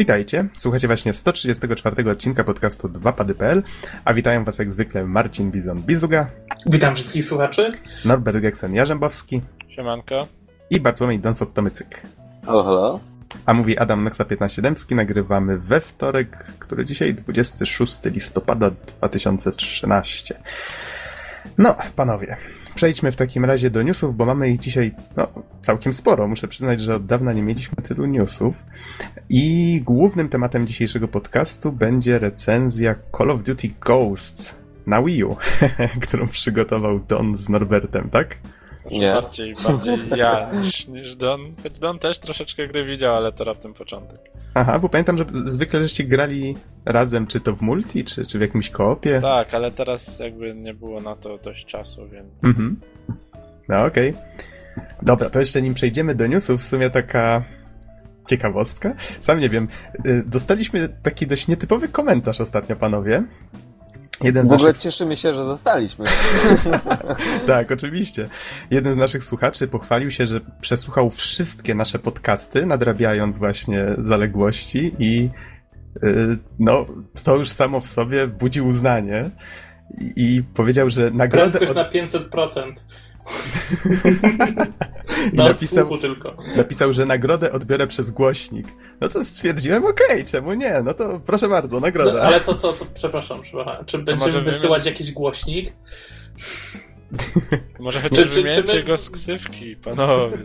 Witajcie, słuchacie właśnie 134 odcinka podcastu 2pady.pl, a witają was jak zwykle Marcin Bizon-Bizuga. Witam wszystkich słuchaczy. Norbert Geksen-Jarzębowski. Siemanko. I Bartłomiej Donsot-Tomycyk. Halo, halo. A mówi Adam Noxa 15 Dębski, nagrywamy we wtorek, który dzisiaj 26 listopada 2013. No, panowie, przejdźmy w takim razie do newsów, bo mamy ich dzisiaj no, całkiem sporo. Muszę przyznać, że od dawna nie mieliśmy tylu newsów. I głównym tematem dzisiejszego podcastu będzie recenzja Call of Duty Ghosts na Wii U, którą przygotował Don z Norbertem, tak? Nie. Bardziej, bardziej ja niż, niż Don. Choć Don też troszeczkę gry widział, ale to raptem początek. Aha, bo pamiętam, że zwykle żeście grali razem, czy to w multi, czy, czy w jakimś koopie. Tak, ale teraz jakby nie było na to dość czasu, więc... Mhm. No okej. Okay. Dobra, to jeszcze nim przejdziemy do newsów, w sumie taka ciekawostka. Sam nie wiem, y, dostaliśmy taki dość nietypowy komentarz ostatnio, panowie. Jeden w ogóle naszych... cieszymy się, że dostaliśmy. tak, oczywiście. Jeden z naszych słuchaczy pochwalił się, że przesłuchał wszystkie nasze podcasty, nadrabiając właśnie zaległości i yy, no, to już samo w sobie budzi uznanie i, i powiedział, że nagrodę... Prędkość od... na 500%. I napisał, tylko. napisał, że nagrodę odbiorę przez głośnik. No co stwierdziłem, okej, okay, czemu nie? No to proszę bardzo, nagroda. No, ale to co, co przepraszam, przepraszam. Czy będziemy wysyłać jakiś głośnik? Może chociaż czy, czy, czy my... go z ksywki, panowie.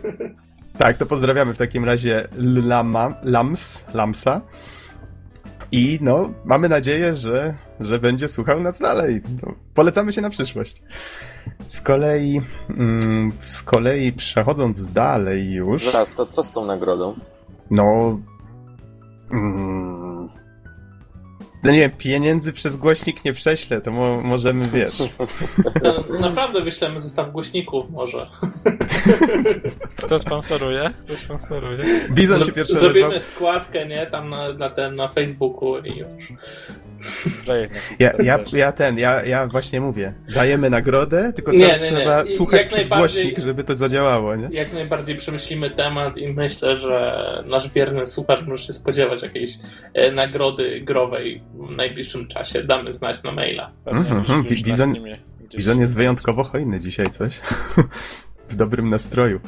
Tak, to pozdrawiamy w takim razie Lama, Lams, Lamsa. I no, mamy nadzieję, że, że będzie słuchał nas dalej. No, polecamy się na przyszłość. Z kolei, mm, z kolei przechodząc dalej już... Zaraz, to co z tą nagrodą? No... Mm, no nie wiem, pieniędzy przez głośnik nie prześlę, to mo możemy, wiesz. No, naprawdę wyślemy zestaw głośników może. Kto sponsoruje? Kto sponsoruje? Bizon się pierwszy Zrobimy składkę, nie? Tam na, na, ten, na Facebooku i już. Ja, ja, ja ten, ja, ja właśnie mówię, dajemy nagrodę, tylko nie, nie. trzeba słuchać jak przez głośnik, żeby to zadziałało, nie? Jak najbardziej przemyślimy temat i myślę, że nasz wierny słuchacz może się spodziewać jakiejś e, nagrody growej w najbliższym czasie. Damy znać na maila. Mm -hmm. Bizon, Bizon jest wyjątkowo hojny dzisiaj, coś? w dobrym nastroju.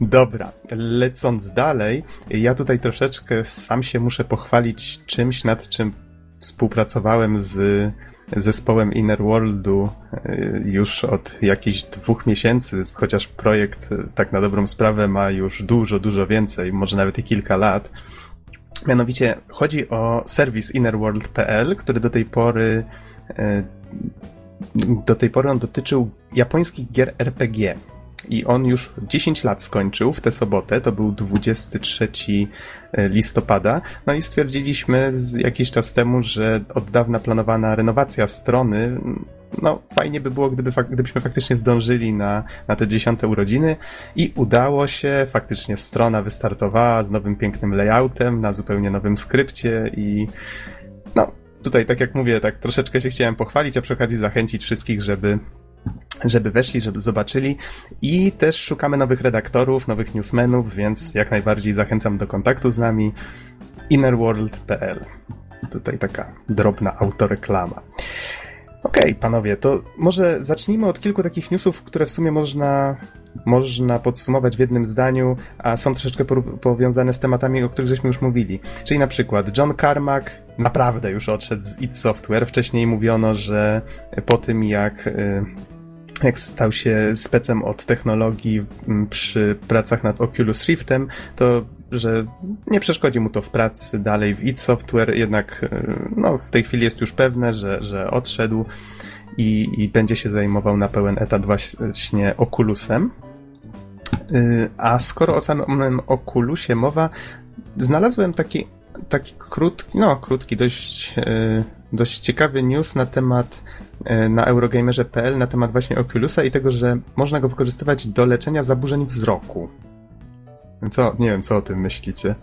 Dobra, lecąc dalej, ja tutaj troszeczkę sam się muszę pochwalić czymś, nad czym współpracowałem z zespołem Inner Worldu y, już od jakichś dwóch miesięcy, chociaż projekt y, tak na dobrą sprawę ma już dużo, dużo więcej, może nawet i kilka lat. Mianowicie chodzi o serwis innerworld.pl, który do tej pory y, do tej pory on dotyczył japońskich gier RPG. I on już 10 lat skończył w tę sobotę, to był 23 e, listopada. No i stwierdziliśmy jakiś czas temu, że od dawna planowana renowacja strony, no fajnie by było, gdyby, gdybyśmy faktycznie zdążyli na, na te dziesiąte urodziny i udało się, faktycznie strona wystartowała z nowym pięknym layoutem, na zupełnie nowym skrypcie i no tutaj tak jak mówię, tak troszeczkę się chciałem pochwalić, a przy okazji zachęcić wszystkich, żeby żeby weszli, żeby zobaczyli. I też szukamy nowych redaktorów, nowych newsmenów, więc jak najbardziej zachęcam do kontaktu z nami. Innerworld.pl Tutaj taka drobna autoreklama. Okej, okay, panowie, to może zacznijmy od kilku takich newsów, które w sumie można, można podsumować w jednym zdaniu, a są troszeczkę powiązane z tematami, o których żeśmy już mówili. Czyli na przykład John Carmack naprawdę już odszedł z id Software. Wcześniej mówiono, że po tym jak y, jak stał się specem od technologii przy pracach nad Oculus Riftem, to że nie przeszkodzi mu to w pracy dalej w id Software, jednak y, no, w tej chwili jest już pewne, że, że odszedł i, i będzie się zajmował na pełen etat właśnie Oculusem. Y, a skoro o samym Oculusie mowa, znalazłem taki, taki krótki, no krótki, dość, y, dość ciekawy news na temat E, na Eurogamerze.pl na temat właśnie Oculusa i tego, że można go wykorzystywać do leczenia zaburzeń wzroku. Co, nie wiem, co o tym myślicie?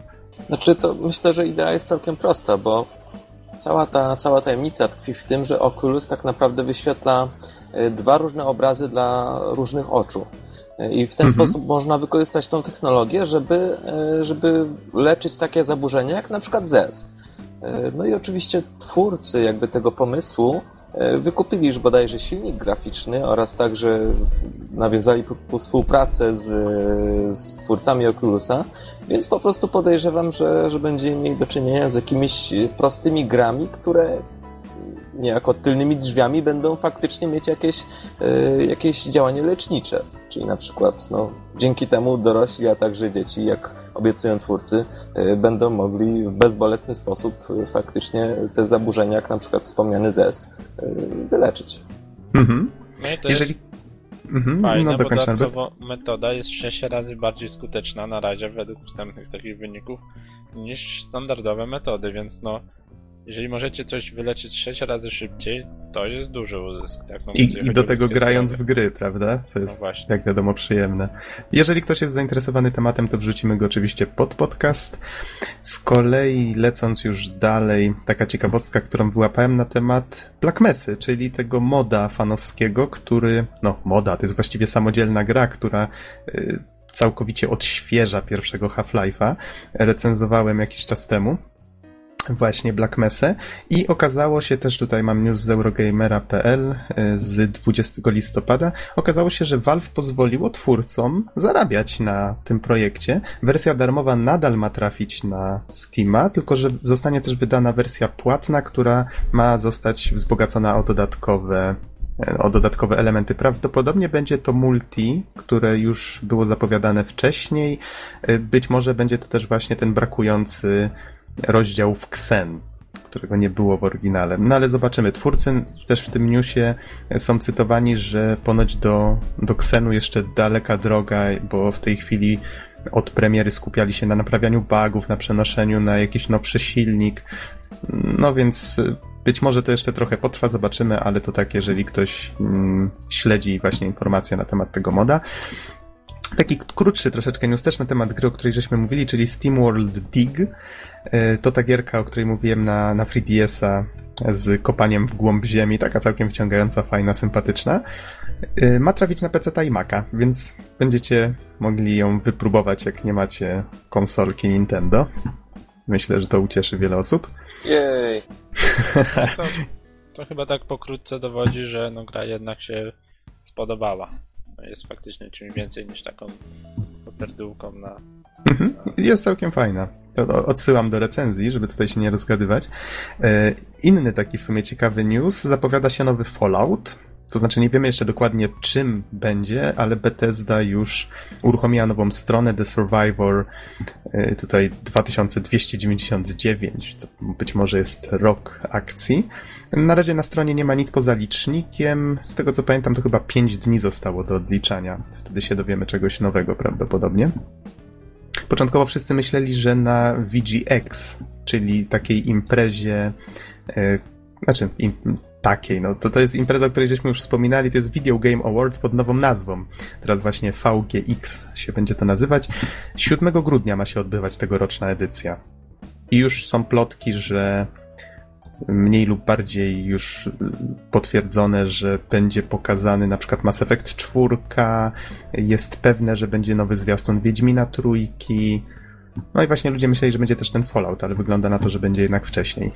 Znaczy, to myślę, że idea jest całkiem prosta, bo cała ta, cała tajemnica tkwi w tym, że Oculus tak naprawdę wyświetla e, dwa różne obrazy dla różnych oczu. E, I w ten mhm. sposób można wykorzystać tą technologię, żeby, żeby leczyć takie zaburzenia jak na przykład ZES. No i oczywiście twórcy jakby tego pomysłu wykupili już bodajże silnik graficzny oraz także nawiązali współpracę z, z twórcami Oculusa, więc po prostu podejrzewam, że, że będziemy mieli do czynienia z jakimiś prostymi grami, które niejako tylnymi drzwiami będą faktycznie mieć jakieś, e, jakieś działanie lecznicze. Czyli na przykład no, dzięki temu dorośli, a także dzieci, jak obiecują twórcy, e, będą mogli w bezbolesny sposób e, faktycznie te zaburzenia, jak na przykład wspomniany ZES, wyleczyć. Mhm. No i to Jeżeli... jest mhm. fajne, no, dodatkowo metoda jest 6 razy bardziej skuteczna na razie według wstępnych takich wyników niż standardowe metody, więc no jeżeli możecie coś wyleczyć 6 razy szybciej, to jest duży uzysk. Tak? No, I, I do tego grając w gry, prawda? Co jest, no jak wiadomo, przyjemne. Jeżeli ktoś jest zainteresowany tematem, to wrzucimy go oczywiście pod podcast. Z kolei, lecąc już dalej, taka ciekawostka, którą wyłapałem na temat Black Messy, czyli tego moda fanowskiego, który, no moda, to jest właściwie samodzielna gra, która y, całkowicie odświeża pierwszego Half-Life'a. Recenzowałem jakiś czas temu właśnie Black Mesa i okazało się też, tutaj mam news z Eurogamera.pl e, z 20 listopada, okazało się, że Valve pozwoliło twórcom zarabiać na tym projekcie. Wersja darmowa nadal ma trafić na Steama, tylko że zostanie też wydana wersja płatna, która ma zostać wzbogacona o dodatkowe o dodatkowe elementy. Prawdopodobnie będzie to multi, które już było zapowiadane wcześniej. E, być może będzie to też właśnie ten brakujący rozdział w Xen, którego nie było w oryginale. No ale zobaczymy. Twórcy też w tym newsie są cytowani, że ponoć do, do Xenu jeszcze daleka droga, bo w tej chwili od premiery skupiali się na naprawianiu bugów, na przenoszeniu na jakiś nowszy silnik. No więc być może to jeszcze trochę potrwa, zobaczymy, ale to tak, jeżeli ktoś mm, śledzi właśnie informacje na temat tego moda. Taki krótszy troszeczkę news też na temat gry, o której żeśmy mówili, czyli SteamWorld Dig. E, to ta gierka, o której mówiłem na, na 3DS-a z kopaniem w głąb ziemi, taka całkiem wciągająca, fajna, sympatyczna. E, ma trafić na PC i Maca, więc będziecie mogli ją wypróbować, jak nie macie konsolki Nintendo. Myślę, że to ucieszy wiele osób. Jej! To, to chyba tak pokrótce dowodzi, że no, gra jednak się spodobała. Jest faktycznie czymś więcej niż taką popierdółką na Mhm. Jest całkiem fajna. Odsyłam do recenzji, żeby tutaj się nie rozgadywać. E, inny taki w sumie ciekawy news. Zapowiada się nowy Fallout. To znaczy nie wiemy jeszcze dokładnie czym będzie, ale Bethesda już uruchomiła nową stronę The Survivor e, tutaj 2299, to być może jest rok akcji. Na razie na stronie nie ma nic poza licznikiem. Z tego co pamiętam to chyba 5 dni zostało do odliczania. Wtedy się dowiemy czegoś nowego prawdopodobnie. Początkowo wszyscy myśleli, że na VGX, czyli takiej imprezie, e, znaczy im, takiej, no to, to jest impreza, o której żeśmy już wspominali, to jest Video Game Awards pod nową nazwą. Teraz właśnie VGX się będzie to nazywać. 7 grudnia ma się odbywać tegoroczna edycja. I już są plotki, że mniej lub bardziej już potwierdzone, że będzie pokazany na przykład Mass Effect 4, jest pewne, że będzie nowy zwiastun Wiedźmina trójki, no i właśnie ludzie myśleli, że będzie też ten Fallout, ale wygląda na to, że będzie jednak wcześniej.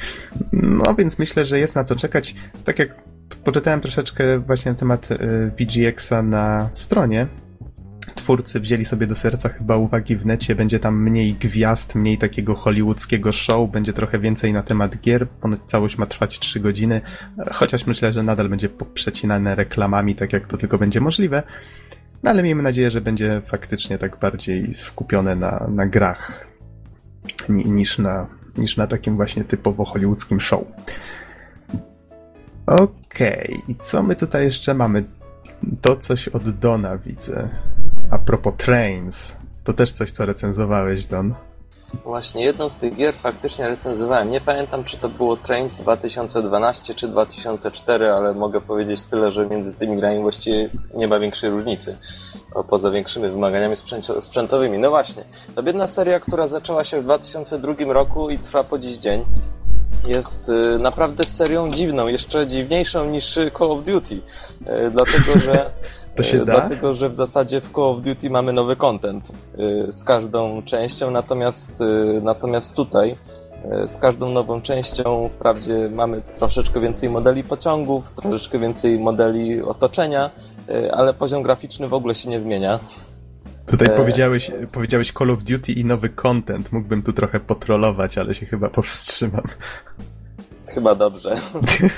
No więc myślę, że jest na co czekać. Tak jak poczytałem troszeczkę właśnie na temat y, VGX-a na stronie, twórcy wzięli sobie do serca chyba uwagi w necie, będzie tam mniej gwiazd, mniej takiego hollywoodzkiego show, będzie trochę więcej na temat gier, ponoć całość ma trwać 3 godziny, chociaż myślę, że nadal będzie przecinane reklamami, tak jak to tylko będzie możliwe. No ale miejmy nadzieję, że będzie faktycznie tak bardziej skupione na, na grach niż na, niż na takim właśnie typowo hollywoodzkim show. Okej, okay. i co my tutaj jeszcze mamy? To coś od Dona widzę. A propos Trains, to też coś, co recenzowałeś, Don. Właśnie, jedną z tych gier faktycznie recenzowałem. Nie pamiętam, czy to było Trains 2012 czy 2004, ale mogę powiedzieć tyle, że między tymi grami właściwie nie ma większej różnicy. Poza większymi wymaganiami sprzętowymi. No właśnie, to biedna seria, która zaczęła się w 2002 roku i trwa po dziś dzień jest y, naprawdę serią dziwną, jeszcze dziwniejszą niż Call of Duty. Y, dlatego, że to się y, da? Dlatego, że w zasadzie w Call of Duty mamy nowy content z każdą częścią, natomiast, natomiast tutaj z każdą nową częścią wprawdzie mamy troszeczkę więcej modeli pociągów, troszeczkę więcej modeli otoczenia, ale poziom graficzny w ogóle się nie zmienia. Tutaj e... powiedziałeś, powiedziałeś Call of Duty i nowy content. Mógłbym tu trochę potrolować, ale się chyba powstrzymam. Chyba dobrze.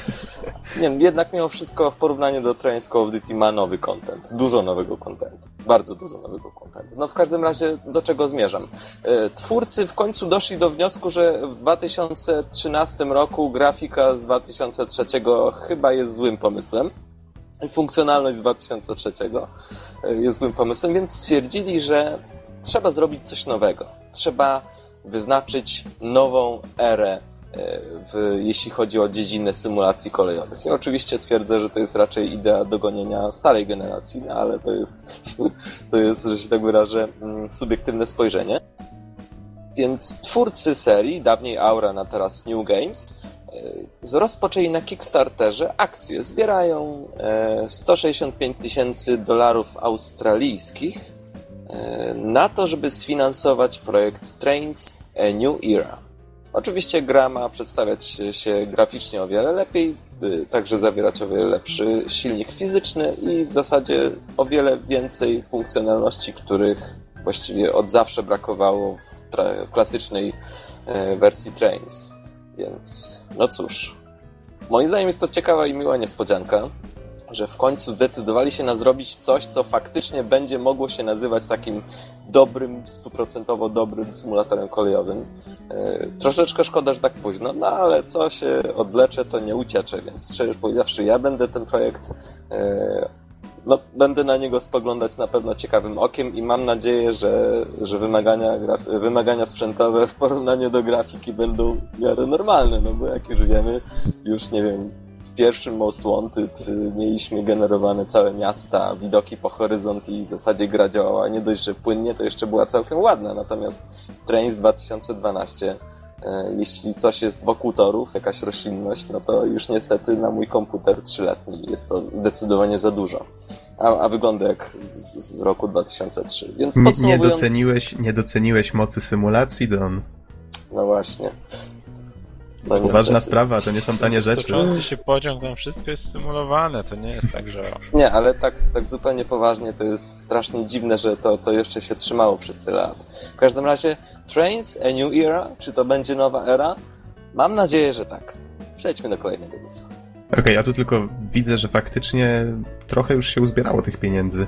nie, jednak mimo wszystko w porównaniu do Trains Call of Duty ma nowy content. Dużo nowego contentu. Bardzo dużo nowego contentu. No w każdym razie do czego zmierzam? E, twórcy w końcu doszli do wniosku, że w 2013 roku grafika z 2003 chyba jest złym pomysłem. Funkcjonalność z 2003 e, jest złym pomysłem, więc stwierdzili, że trzeba zrobić coś nowego. Trzeba wyznaczyć nową erę w, jeśli chodzi o dziedzinę symulacji kolejowych. I oczywiście twierdzę, że to jest raczej idea dogonienia starej generacji, no ale to jest, to jest, że się tak wyrażę, mm, subiektywne spojrzenie. Więc twórcy serii, dawniej Aura, na teraz New Games, e, rozpoczęli na Kickstarterze akcję. Zbierają 165 e, tysięcy dolarów australijskich e, na to, żeby sfinansować projekt Trains A New Era. Oczywiście gra ma przedstawiać się graficznie o wiele lepiej, także zawierać o wiele lepszy silnik fizyczny i w zasadzie o wiele więcej funkcjonalności, których właściwie od zawsze brakowało w klasycznej e, wersji Trains. Więc no cóż, moim zdaniem jest to ciekawa i miła niespodzianka że w końcu zdecydowali się na zrobić coś, co faktycznie będzie mogło się nazywać takim dobrym, stuprocentowo dobrym symulatorem kolejowym. E, troszeczkę szkoda, że tak późno, no ale co się odlecze, to nie uciecze, więc szczerze powiedziawszy, ja będę ten projekt e, no, będę na niego spoglądać na pewno ciekawym okiem i mam nadzieję, że, że wymagania, wymagania sprzętowe w porównaniu do grafiki będą w miarę normalne, no bo jak już wiemy, już nie wiem, w pierwszym Most Wanted y, mieliśmy generowane całe miasta, widoki po horyzont i w zasadzie gra działała nie dość, że płynnie, to jeszcze była całkiem ładna. Natomiast Trains 2012 y, jeśli coś jest wokół torów, jakaś roślinność, no to już niestety na mój komputer trzyletni jest to zdecydowanie za dużo. A, a wygląda jak z, z roku 2003. Więc podsumowując... Nie doceniłeś, nie doceniłeś mocy symulacji, Don. No właśnie. No, Poważna sprawa, to nie są tanie rzeczy. Toczący się pociąg, tam wszystko jest symulowane, to nie jest tak, że... Nie, ale tak, tak zupełnie poważnie to jest strasznie dziwne, że to, to jeszcze się trzymało przez tyle lat. W każdym razie Trains, A New Era, czy to będzie nowa era? Mam nadzieję, że tak. Przejdźmy do kolejnego newsa. Okej, okay, ja tu tylko widzę, że faktycznie trochę już się uzbierało tych pieniędzy.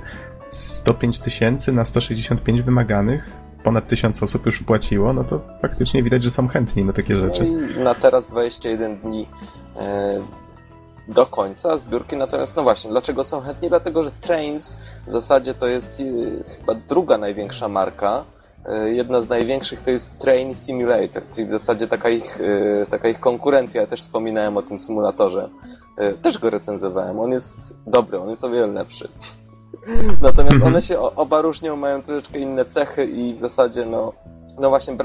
105 tysięcy na 165 wymaganych ponad tysiąc osób już wpłaciło, no to faktycznie widać, że są chętni na takie rzeczy. No na teraz 21 dni e, do końca zbiórki, natomiast no właśnie, dlaczego są chętni? Dlatego, że Trains w zasadzie to jest e, chyba druga największa marka, e, jedna z największych to jest Train Simulator, czyli w zasadzie taka ich, taka ich konkurencja. Ja też wspominałem o tym symulatorze. Też go recenzowałem. On jest dobry, on jest o wiele lepszy. Natomiast mhm. one się oba różnią, mają troszeczkę inne cechy i w zasadzie, no, no właśnie,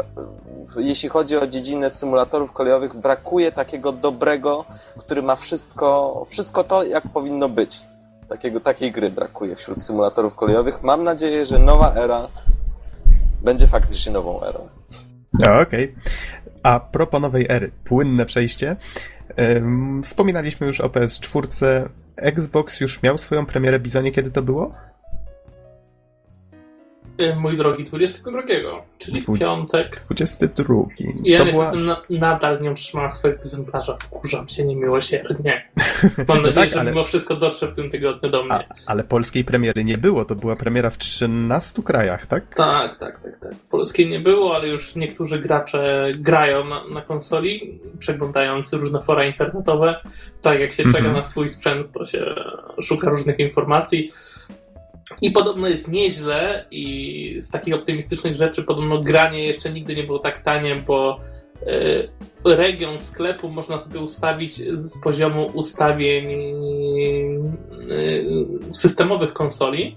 jeśli chodzi o dziedzinę symulatorów kolejowych, brakuje takiego dobrego, który ma wszystko, wszystko to, jak powinno być. Takiego, takiej gry brakuje wśród symulatorów kolejowych. Mam nadzieję, że nowa era będzie faktycznie nową erą. Okej. Okay. A propos nowej ery, płynne przejście. Wspominaliśmy już o PS4. Xbox już miał swoją premierę Bizonie, kiedy to było? E, mój drogi, 22, czyli w piątek. 22. Ja to niestety była... na, nadal nie otrzymałem swojego egzemplarza. Wkurzam się niemiłosiernie. Mam no nadzieję, no tak, że ale... mimo wszystko dotrze w tym tygodniu do mnie. A, ale polskiej premiery nie było. To była premiera w 13 krajach, tak? Tak, tak, tak. tak. Polskiej nie było, ale już niektórzy gracze grają na, na konsoli, przeglądając różne fora internetowe. Tak, jak się czeka mm -hmm. na swój sprzęt, to się szuka różnych informacji. I podobno jest nieźle i z takich optymistycznych rzeczy podobno granie jeszcze nigdy nie było tak tanie, bo e, region sklepu można sobie ustawić z poziomu ustawień e, systemowych konsoli,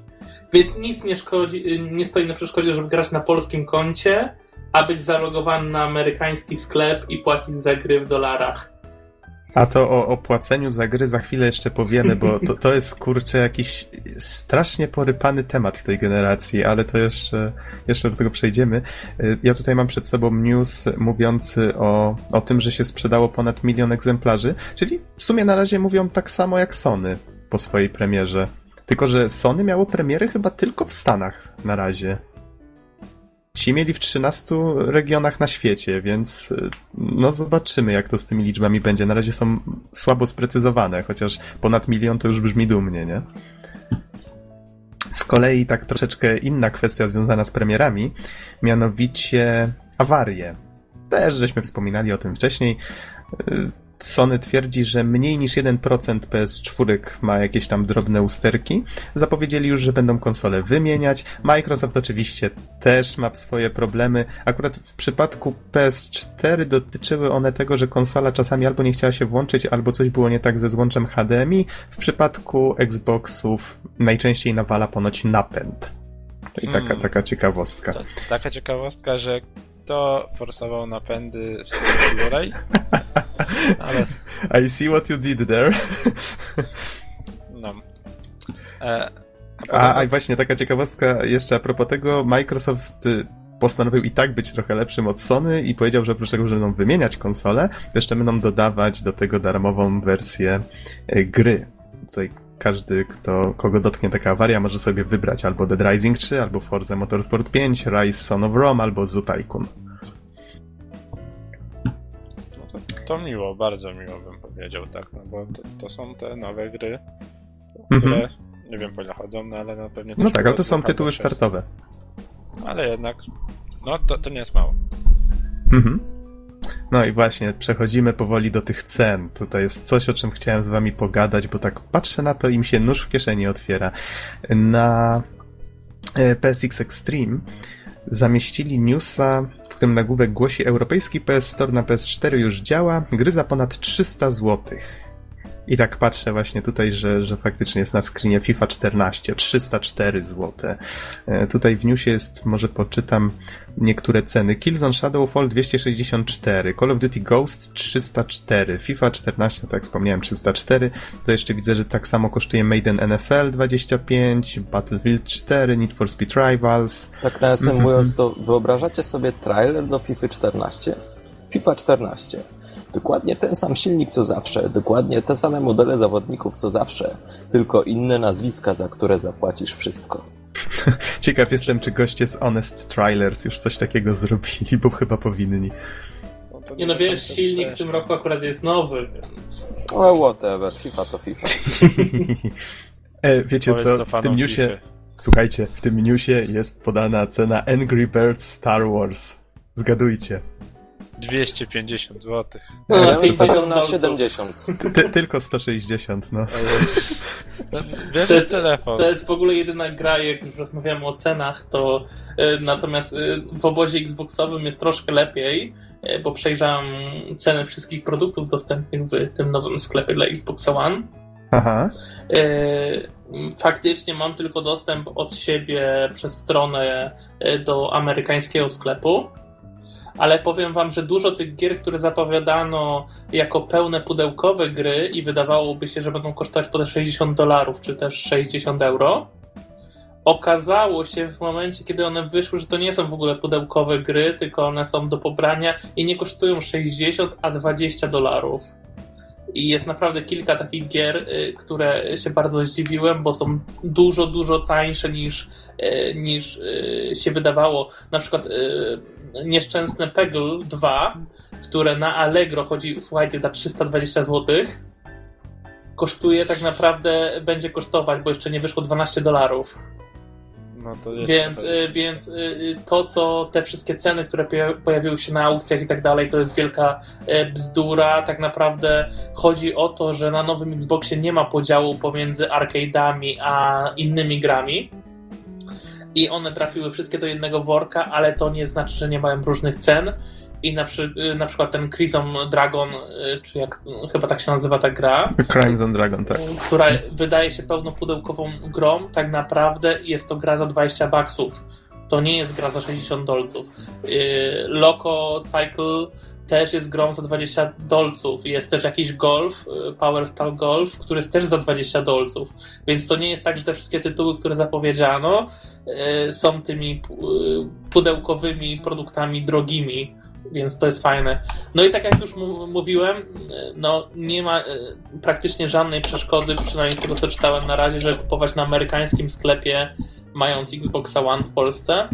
więc nic nie, szkodzi, nie stoi na przeszkodzie, żeby grać na polskim koncie, a być zalogowany na amerykański sklep i płacić za gry w dolarach. A to o opłaceniu za gry za chwilę jeszcze powiemy, bo to, to jest kurczę jakiś strasznie porypany temat w tej generacji, ale to jeszcze, jeszcze do tego przejdziemy. Y, ja tutaj mam przed sobą news mówiący o, o tym, że się sprzedało ponad milion egzemplarzy, czyli w sumie na razie mówią tak samo jak Sony po swojej premierze. Tylko, że Sony miało premiery chyba tylko w Stanach na razie. Ci mieli w 13 regionach na świecie, więc y, no zobaczymy, jak to z tymi liczbami będzie. Na razie są słabo sprecyzowane, chociaż ponad milion to już brzmi dumnie, nie? Z kolei tak troszeczkę inna kwestia związana z premierami, mianowicie awarie. Też żeśmy wspominali o tym wcześniej. Sony twierdzi, że mniej niż 1% PS4 ma jakieś tam drobne usterki. Zapowiedzieli już, że będą konsole wymieniać. Microsoft oczywiście też ma swoje problemy. Akurat w przypadku PS4 dotyczyły one tego, że konsola czasami albo nie chciała się włączyć, albo coś było nie tak ze złączem HDMI. W przypadku Xboxów najczęściej nawala ponoć napęd. I taka, hmm. taka ciekawostka. taka ciekawostka, że kto forsował napędy w Blu-ray. Ale... I see what you did there. No. E, a, a, właśnie taka ciekawostka jeszcze a propos tego, Microsoft y, postanowił i tak być trochę lepszym od Sony i powiedział, że oprócz tego, że będą wymieniać konsole, to jeszcze będą dodawać do tego darmową wersję y, gry. Tutaj każdy, kto, kogo dotknie taka awaria, może sobie wybrać albo Dead Rising 3, albo Forza Motorsport 5, Rise Son of Rome, albo Zoo Tycoon. To, miło, bardzo miło bym powiedział, tak, no bo to, to są te nowe gry, które mhm. nie wiem po ile chodzą, no ale na pewnie... No tak, ale to są tytuły startowe. Ale jednak, no to, to nie jest mało. Mhm. No i właśnie, przechodzimy powoli do tych cen. Tutaj jest coś, o czym chciałem z wami pogadać, bo tak patrzę na to i mi się nóż w kieszeni otwiera. Na e, PSX Extreme zamieścili newsa, którym nagłówek głosi Europejski PS Store na PS4 już działa, gry za ponad 300 złotych. I tak patrzę właśnie tutaj, że, że faktycznie jest na screenie FIFA 14, 304 zł. Tutaj w newsie jest, może poczytam niektóre ceny. Killzone Shadowfall 264, Call of Duty Ghost 304, FIFA 14, no tak jak wspomniałem, 304. Tutaj jeszcze widzę, że tak samo kosztuje Maiden NFL 25, Battlefield 4, Need for Speed Rivals. Tak nawiasem mówiąc, to wyobrażacie sobie trailer do FIFA 14? FIFA 14 Dokładnie ten sam silnik co zawsze, dokładnie te same modele zawodników co zawsze, tylko inne nazwiska, za które zapłacisz wszystko. Ciekaw jestem, czy goście z Honest Trailers już coś takiego zrobili, bo chyba powinni. No nie no wiesz, silnik w tym roku akurat jest nowy, więc... Well, whatever, FIFA to FIFA. e, wiecie co, w tym newsie... Słuchajcie, w tym newsie jest podana cena Angry Birds Star Wars. Zgadujcie. 250 zł. No, ja bym na 70. Ty, tylko 160, no. to, jest, telefon. to jest w ogóle jedyna gra, jak już rozmawiamy o cenach, to y, natomiast y, w obozie Xboxowym jest troszkę lepiej, y, bo przejrzałem ceny wszystkich produktów dostępnych w tym nowym sklepie dla Xbox One. Aha. Faktycznie mam tylko dostęp od siebie przez stronę do amerykańskiego sklepu ale powiem wam, że dużo tych gier, które zapowiadano jako pełne pudełkowe gry i wydawałoby się, że będą kosztować po 60 dolarów, czy też 60 euro, okazało się w momencie, kiedy one wyszły, że to nie są w ogóle pudełkowe gry, tylko one są do pobrania i nie kosztują 60, a 20 dolarów. I jest naprawdę kilka takich gier, y, które się bardzo zdziwiłem, bo są dużo, dużo tańsze niż, y, niż y, się wydawało. Na przykład nieszczęsne Peggle 2, które na Allegro chodzi, słuchajcie, za 320 zł, kosztuje tak naprawdę, będzie kosztować, bo jeszcze nie wyszło 12 dolarów. No więc, y, więc y, to, co te wszystkie ceny, które pojawiły się na aukcjach i tak dalej, to jest wielka y, bzdura. Tak naprawdę chodzi o to, że na nowym Xboxie nie ma podziału pomiędzy arcade'ami a innymi grami i one trafiły wszystkie do jednego worka, ale to nie znaczy, że nie mają różnych cen. I na, przy, na przykład ten Crimson Dragon, y, czy jak chyba tak się nazywa ta gra. Crimson Dragon, tak. Która wydaje się pełnopudełkową grą, tak naprawdę jest to gra za 20 baksów. To nie jest gra za 60 dolców. Y, Loco Cycle też jest grą za 20 dolców. Jest też jakiś Golf, y, Power Style Golf, który jest też za 20 dolców. Więc to nie jest tak, że te wszystkie tytuły, które zapowiedziano, y, są tymi y, pudełkowymi produktami drogimi. Więc to jest fajne. No i tak jak już mówiłem, no nie ma praktycznie żadnej przeszkody, przynajmniej z tego co czytałem na razie, żeby kupować na amerykańskim sklepie, mając Xboxa One w Polsce.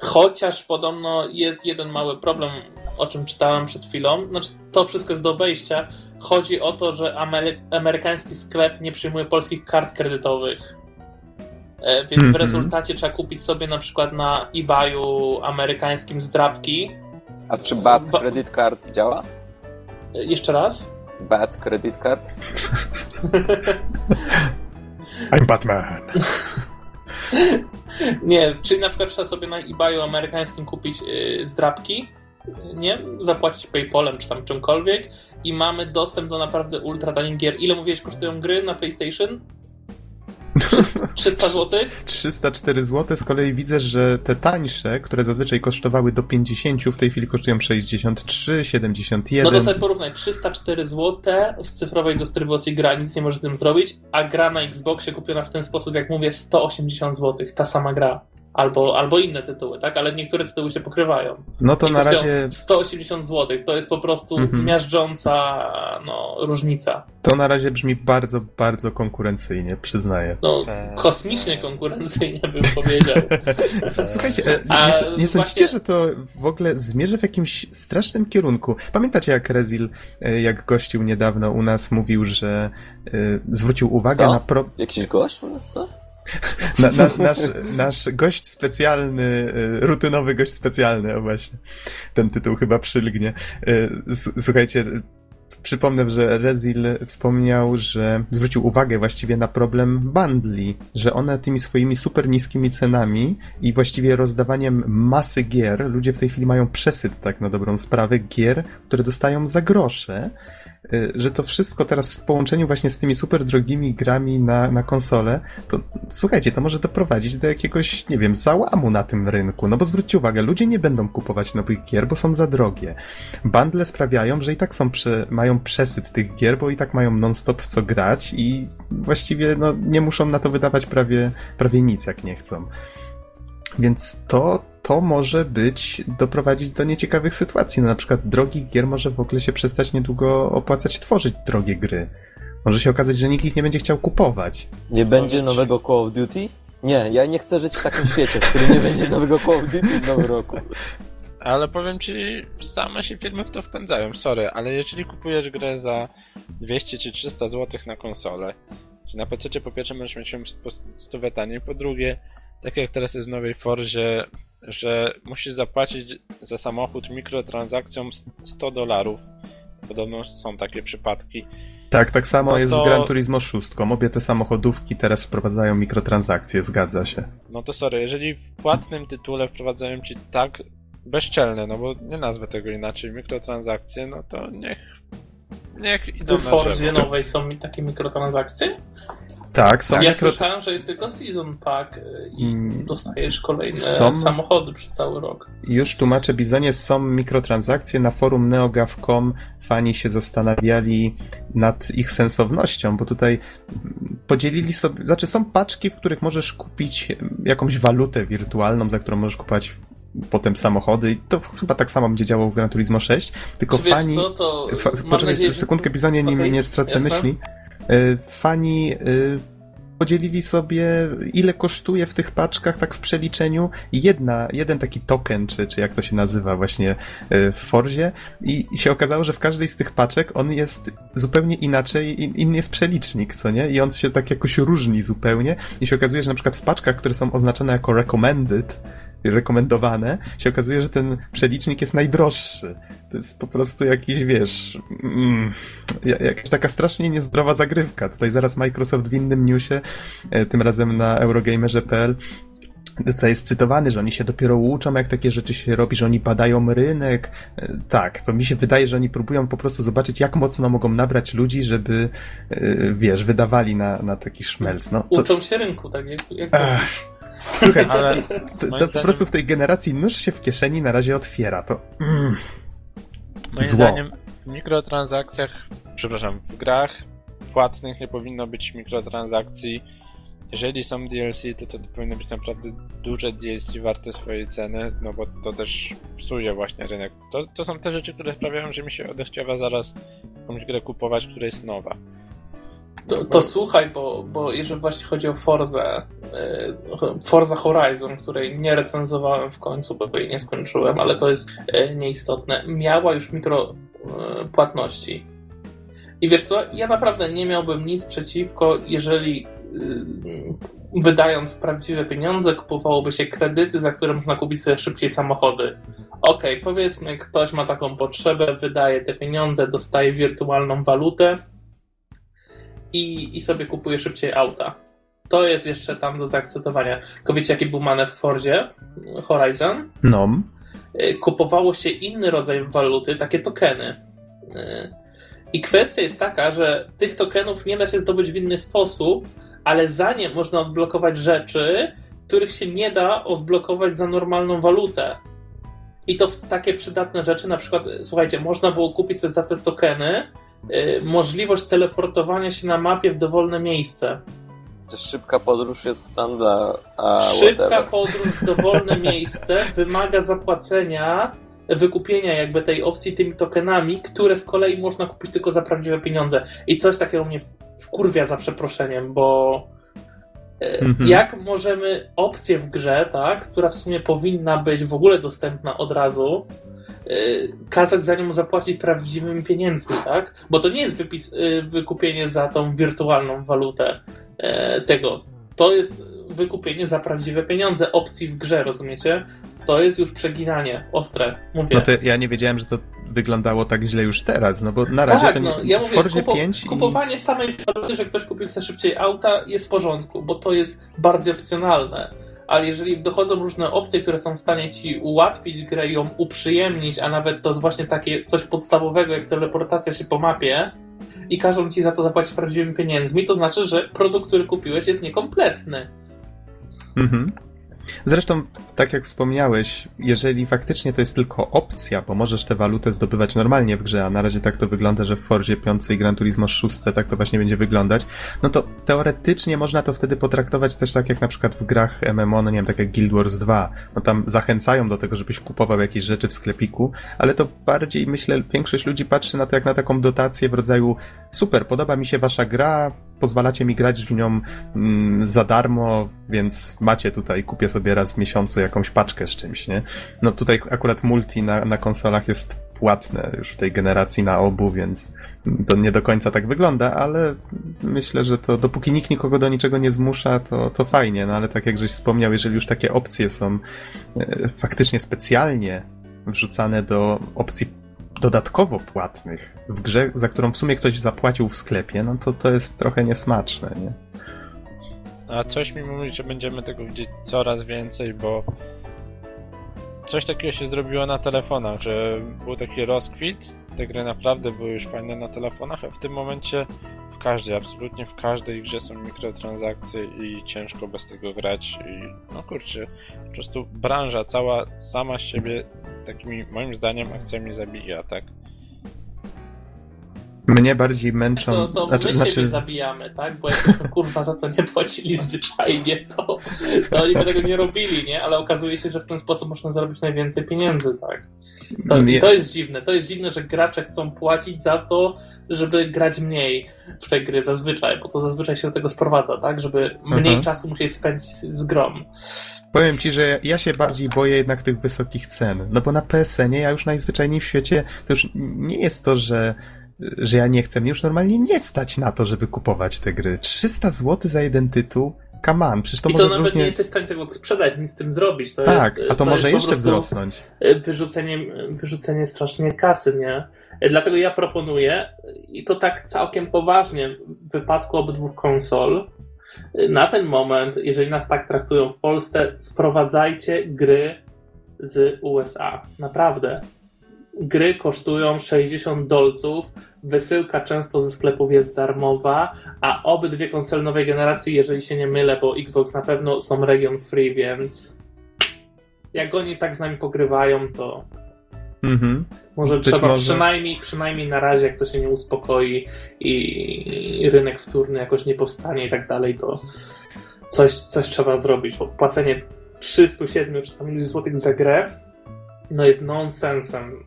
Chociaż podobno jest jeden mały problem, o czym czytałem przed chwilą. Znaczy, to wszystko jest do obejścia. Chodzi o to, że amerykański sklep nie przyjmuje polskich kart kredytowych. E, więc mm -hmm. w mhm. rezultacie trzeba kupić sobie na przykład na eBayu amerykańskim zdrabki. A czy BAT ba Credit Card działa? Jeszcze raz? BAT Credit Card? I'm Batman. Nie, czyli na przykład trzeba sobie na eBayu amerykańskim kupić yy, zdrabki, nie? Zapłacić PayPalem czy tam czymkolwiek i mamy dostęp do naprawdę ultra tanich gier. Ile mówiłeś kosztują gry na PlayStation? 300 zł? 304 zł. Z kolei widzę, że te tańsze, które zazwyczaj kosztowały do 50, w tej chwili kosztują 63, 71. No to sobie porównaj. 304 zł w cyfrowej dystrybucji gra, nic nie możesz z tym zrobić, a gra na Xboxie kupiona w ten sposób, jak mówię, 180 zł. Ta sama gra. Albo, albo inne tytuły, tak? Ale niektóre tytuły się pokrywają. No to na razie. 180 zł to jest po prostu mhm. miażdżąca no, różnica. To na razie brzmi bardzo, bardzo konkurencyjnie, przyznaję. No, kosmicznie konkurencyjnie bym powiedział. Słuchajcie, e, nie, nie sądzicie, że to w ogóle zmierzy w jakimś strasznym kierunku? Pamiętacie, jak Rezil, e, jak gościł niedawno u nas, mówił, że y, zwrócił uwagę co? na. Pro... Jakiś gość u nas, co? Na, na, nasz, nasz gość specjalny, y, rutynowy gość specjalny, o właśnie. Ten tytuł chyba przylgnie. Y, słuchajcie, przypomnę, że Rezil wspomniał, że zwrócił uwagę właściwie na problem bundli, że one tymi swoimi super niskimi cenami i właściwie rozdawaniem masy gier, ludzie w tej chwili mają przesyt tak na dobrą sprawę gier, które dostają za grosze, że to wszystko teraz w połączeniu właśnie z tymi super drogimi grami na, na konsolę, to słuchajcie, to może doprowadzić do jakiegoś, nie wiem, załamu na tym rynku. No bo zwróćcie uwagę, ludzie nie będą kupować nowych gier, bo są za drogie. Bundle sprawiają, że i tak są prze, mają przesyt tych gier, bo i tak mają non-stop w co grać i właściwie no, nie muszą na to wydawać prawie, prawie nic, jak nie chcą. Więc to, to może być, doprowadzić do nieciekawych sytuacji. No, na przykład drogich gier może w ogóle się przestać niedługo opłacać tworzyć drogie gry. Może się okazać, że nikt ich nie będzie chciał kupować. Nie będzie nowego Call of Duty? Nie, ja nie chcę żyć w takim świecie, w którym nie będzie nowego Call of Duty w nowym roku. Ale powiem ci, same się firmy w to wpędzają, sorry, ale jeżeli kupujesz grę za 200 czy 300 zł na konsolę, czy na PC po pierwsze możesz mieć ją po 100 taniej, po drugie tak jak teraz jest w nowej Forzie, że musisz zapłacić za samochód mikrotransakcją 100 dolarów. Podobno są takie przypadki. Tak, tak samo no jest to... z Gran Turismo 6. Obie te samochodówki teraz wprowadzają mikrotransakcje, zgadza się. No to sorry, jeżeli w płatnym tytule wprowadzają ci tak bezczelne, no bo nie nazwę tego inaczej, mikrotransakcje, no to niech niech idą W Forzie nowej są mi takie mikrotransakcje? Tak, są. Ja mikro... słyszałem, że jest tylko season pack y, i mm, dostajesz kolejne są... samochody przez cały rok. Już tłumaczę Bizonie, są mikrotransakcje. Na forum neogaf.com fani się zastanawiali nad ich sensownością, bo tutaj podzielili sobie, znaczy są paczki, w których możesz kupić jakąś walutę wirtualną, za którą możesz kupować potem samochody. To chyba tak samo będzie działało w Gran Turismo 6, tylko Czy fani... Co, to fa, poczekaj nadzieję, sekundkę, Bizonie, okay, nie, stracę jasne. myśli. E, fani e, podzielili sobie, ile kosztuje w tych paczkach, tak w przeliczeniu, jedna, jeden taki token, czy, czy jak to się nazywa właśnie e, w Forzie i, i się okazało, że w każdej z tych paczek on jest zupełnie inaczej, inny jest przelicznik, co nie? I on się tak jakoś różni zupełnie i się okazuje, że na przykład w paczkach, które są oznaczone jako recommended, rekomendowane, się okazuje, że ten przelicznik jest najdroższy. To jest po prostu jakiś, wiesz, mm, jakaś taka strasznie niezdrowa zagrywka. Tutaj zaraz Microsoft w innym newsie, e, tym razem na Eurogamerze.pl tutaj jest cytowany, że oni się dopiero uczą, jak takie rzeczy się robi, że oni badają rynek. E, tak, to mi się wydaje, że oni próbują po prostu zobaczyć, jak mocno mogą nabrać ludzi, żeby, e, wiesz, wydawali na, na taki szmelc. No, co... Uczą się rynku, tak jak, jak Słuchaj, ale to, to po prostu w tej generacji nóż się w kieszeni na razie otwiera. To. Mm. Moim Zło. zdaniem w mikrotransakcjach, przepraszam, w grach płatnych nie powinno być mikrotransakcji. Jeżeli są DLC, to to powinno być naprawdę duże DLC warte swojej ceny, no bo to też psuje właśnie rynek. To, to są te rzeczy, które sprawiają, że mi się odechciewa zaraz jakąś grę kupować, która jest nowa. To, to, słuchaj, bo, bo jeżeli właśnie chodzi o Forza, Forza Horizon, której nie recenzowałem w końcu, bo jej nie skończyłem, ale to jest e, nieistotne, miała już mikro e, płatności. I wiesz co, ja naprawdę nie miałbym nic przeciwko, jeżeli wydając prawdziwe pieniądze, kupowałoby się kredyty, za które można kupić sobie szybciej samochody. Okej, okay, powiedzmy, ktoś ma taką potrzebę, wydaje te pieniądze, dostaje wirtualną walutę i, i sobie kupuje szybciej auta. To jest jeszcze tam do zaakceptowania. Tylko wiecie, jaki był manewr w Fordzie Horizon? No. Y, kupowało się inny rodzaj waluty, takie tokeny. Y, I kwestia jest taka, że tych tokenów nie da się zdobyć w inny sposób, ale za nie można odblokować rzeczy, których się nie da odblokować za normalną walutę. I to takie przydatne rzeczy, na przykład, słuchajcie, można było kupić sobie za te tokeny Y, możliwość teleportowania się na mapie w dowolne miejsce. Szybka podróż jest standard. Szybka whatever. podróż w dowolne miejsce wymaga zapłacenia, wykupienia jakby tej opcji tymi tokenami, które z kolei można kupić tylko za prawdziwe pieniądze. I coś takiego mnie wkurwia za przeproszeniem, bo y, mhm. jak możemy opcję w grze, tak, która w sumie powinna być w ogóle dostępna od razu, Y, kazać za nią zapłacić prawdziwymi pieniędzmi, tak? Bo to nie jest wypis, y, wykupienie za tą wirtualną walutę e, tego. To jest wykupienie za prawdziwe pieniądze opcji w grze, rozumiecie? To jest już przeginanie, ostre, mówię. No to ja nie wiedziałem, że to wyglądało tak źle już teraz, no bo na razie tak, to no, ja mówię, Forzie kupo, 5 kupowanie i... samej waluty, że ktoś kupił sobie szybciej auta jest w porządku, bo to jest bardzo opcjonalne ale jeżeli dochodzą różne opcje, które są w stanie ci ułatwić grę ją uprzyjemnić, a nawet to jest właśnie takie coś podstawowego, jak teleportacja się po mapie, i każą ci za to zapłacić prawdziwymi pieniędzmi, to znaczy, że produkt, który kupiłeś, jest niekompletny. Mhm. Zresztą, tak jak wspomniałeś, jeżeli faktycznie to jest tylko opcja, bo możesz tę walutę zdobywać normalnie w grze, a na razie tak to wygląda, że w Forzie 5 i Gran Turismo 6 tak to właśnie będzie wyglądać, no to teoretycznie można to wtedy potraktować też tak jak na przykład w grach MMO, no nie wiem, tak jak Guild Wars 2. No tam zachęcają do tego, żebyś kupował jakieś rzeczy w sklepiku, ale to bardziej, myślę, większość ludzi patrzy na to jak na taką dotację w rodzaju super, podoba mi się wasza gra, pozwalacie mi grać w nią mm, za darmo, więc macie tutaj, kupię sobie raz w miesiącu jakąś paczkę z czymś, nie? No tutaj akurat multi na, na konsolach jest płatne już w tej generacji na obu, więc to nie do końca tak wygląda, ale myślę, że to dopóki nikt nikogo do niczego nie zmusza, to, to fajnie, no ale tak jak żeś wspomniał, jeżeli już takie opcje są e, faktycznie specjalnie wrzucane do opcji dodatkowo płatnych w grze, za którą w sumie ktoś zapłacił w sklepie, no to to jest trochę niesmaczne, nie? A coś mi mówi, że będziemy tego widzieć coraz więcej, bo coś takiego się zrobiło na telefonach, że był taki rozkwit, te gry naprawdę były już fajne na telefonach, a w tym momencie każdej, absolutnie w każdej grze są mikrotransakcje i ciężko bez tego grać i no kurczę, po prostu branża cała sama z siebie takimi moim zdaniem akcjami zabija, tak? Mnie bardziej męczą... To, to znaczy, my znaczy... siebie zabijamy, tak? Bo jakbyśmy kurwa za to nie płacili zwyczajnie, to, to oni by tego nie robili, nie? Ale okazuje się, że w ten sposób można zarobić najwięcej pieniędzy, tak? To, to jest dziwne. To jest dziwne, że gracze chcą płacić za to, żeby grać mniej w te gry zazwyczaj, bo to zazwyczaj się do tego sprowadza, tak? Żeby mniej mhm. czasu musieć spędzić z grom. Powiem ci, że ja się bardziej boję jednak tych wysokich cen. No bo na PSN-ie ja już najzwyczajniej w świecie to już nie jest to, że że ja nie chcę. Mnie już normalnie nie stać na to, żeby kupować te gry. 300 zł za jeden tytuł? Come on, przecież to I to nawet równie... nie jesteś w stanie tego sprzedać, nic z tym zrobić. To tak, jest, a to, to może jeszcze wzrosnąć. Wyrzucenie, wyrzucenie strasznie kasy, nie? Dlatego ja proponuję, i to tak całkiem poważnie, w wypadku obydwu konsol, na ten moment, jeżeli nas tak traktują w Polsce, sprowadzajcie gry z USA. Naprawdę gry kosztują 60 dolców, wysyłka często ze sklepów jest darmowa, a obydwie konsole nowej generacji, jeżeli się nie mylę, bo Xbox na pewno są region free, więc jak oni tak z nami pogrywają, to Mhm. Może Być trzeba może... Przynajmniej, przynajmniej na razie, jak to się nie uspokoi i, i rynek wtórny jakoś nie powstanie i tak dalej, to coś, coś trzeba zrobić, bo płacenie 307 czy tam złotych za grę no jest nonsensem.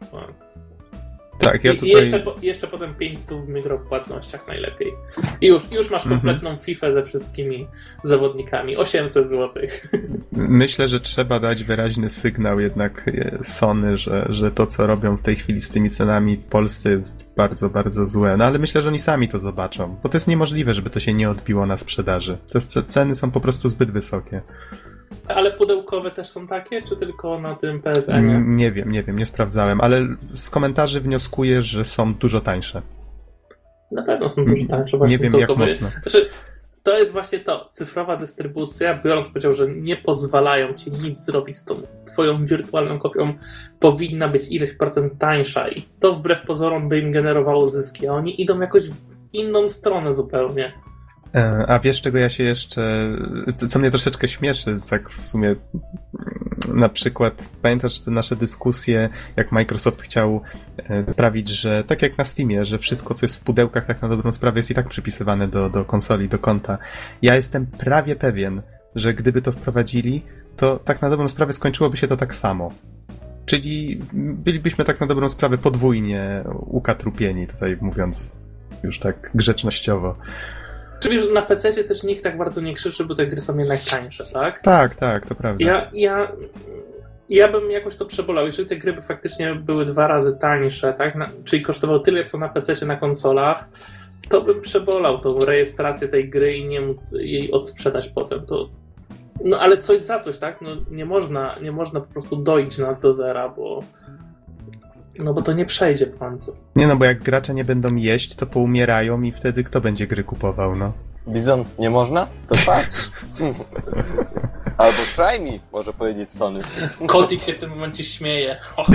Tak, ja tutaj... I jeszcze, jeszcze potem 500 w mikropłatnościach najlepiej. I już, już masz mhm. kompletną -hmm. FIFA ze wszystkimi zawodnikami. 800 zł. Myślę, że trzeba dać wyraźny sygnał jednak e, Sony, że, że to, co robią w tej chwili z tymi cenami w Polsce jest bardzo, bardzo złe. No ale myślę, że oni sami to zobaczą, bo to jest niemożliwe, żeby to się nie odbiło na sprzedaży. Te ceny są po prostu zbyt wysokie. Ale pudełkowe też są takie, czy tylko na tym PSN? Nie, nie wiem, nie wiem, nie sprawdzałem, ale z komentarzy wnioskuję, że są dużo tańsze. Na pewno są dużo tańsze. Właśnie nie wiem, jak mocno. Znaczy, to jest właśnie to. Cyfrowa dystrybucja, biorąc powiedział, że nie pozwalają ci nic zrobić z tą twoją wirtualną kopią, powinna być ileś procent tańsza i to wbrew pozorom by im generowało zyski, a oni idą jakoś w inną stronę zupełnie. E, a wiesz, czego ja się jeszcze. Co mnie troszeczkę śmieszy, tak w sumie. Mm, na przykład, pamiętasz te nasze dyskusje, jak Microsoft chciał e, sprawić, że tak jak na Steamie, że wszystko, co jest w pudełkach, tak na dobrą sprawę, jest i tak przypisywane do, do konsoli, do konta. Ja jestem prawie pewien, że gdyby to wprowadzili, to tak na dobrą sprawę skończyłoby się to tak samo. Czyli bylibyśmy tak na dobrą sprawę podwójnie ukatrupieni, tutaj mówiąc już tak grzecznościowo. Czyli na PC też nikt tak bardzo nie krzyczy, bo te gry są jednak tańsze, tak? Tak, tak, to prawda. Ja, ja, ja bym jakoś to przebolał. Jeżeli te gry by faktycznie były dwa razy tańsze, tak? Na, czyli kosztowały tyle, co na PC na konsolach, to bym przebolał tą rejestrację tej gry i nie móc jej odsprzedać potem. To, no ale coś za coś, tak? No, nie, można, nie można po prostu dojść nas do zera, bo no bo to nie przejdzie w końcu. Nie no, bo jak gracze nie będą jeść, to poumierają i wtedy kto będzie gry kupował, no? Bizon, nie można? To patrz. Albo try me, może powiedzieć Sony. Kotik się w tym momencie śmieje.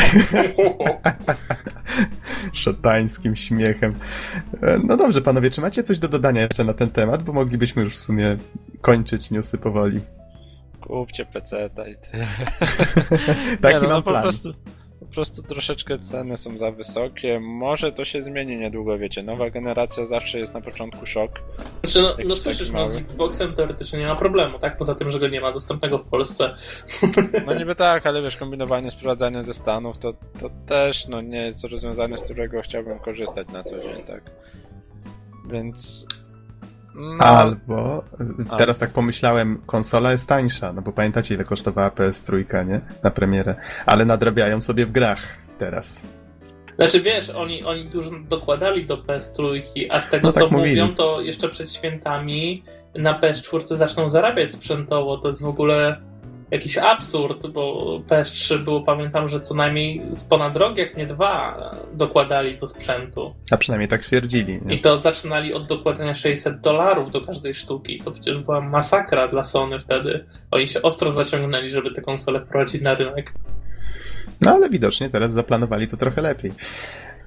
Szatańskim śmiechem. E, no dobrze, panowie, czy macie coś do dodania jeszcze na ten temat? Bo moglibyśmy już w sumie kończyć newsy powoli. Kupcie PC, daj ty. Taki nie, no, mam no, plan. Po prostu, po prostu troszeczkę ceny są za wysokie. Może to się zmieni niedługo, wiecie. Nowa generacja zawsze jest na początku szok. Znaczy, no, no słyszysz, no, z Xboxem teoretycznie nie ma problemu, tak? Poza tym, że go nie ma dostępnego w Polsce. No niby tak, ale wiesz, kombinowanie, sprowadzanie ze Stanów to, to też no, nie jest rozwiązanie, z którego chciałbym korzystać na co dzień, tak? Więc no. Albo, teraz tak pomyślałem, konsola jest tańsza, no bo pamiętacie ile kosztowała PS3, nie? Na premierę. Ale nadrabiają sobie w grach teraz. Znaczy wiesz, oni, oni dużo dokładali do PS3, a z tego no, co tak mówią, to jeszcze przed świętami na PS4 zaczną zarabiać sprzętowo. To jest w ogóle jakiś absurd, bo PS3 było, pamiętam, że co najmniej z ponad rok, jak nie dwa, dokładali do sprzętu. A przynajmniej tak twierdzili. Nie? I to zaczynali od dokładania 600 dolarów do każdej sztuki. To przecież była masakra dla Sony wtedy. Oni się ostro zaciągnęli, żeby te konsole wprowadzić na rynek. No ale widocznie teraz zaplanowali to trochę lepiej.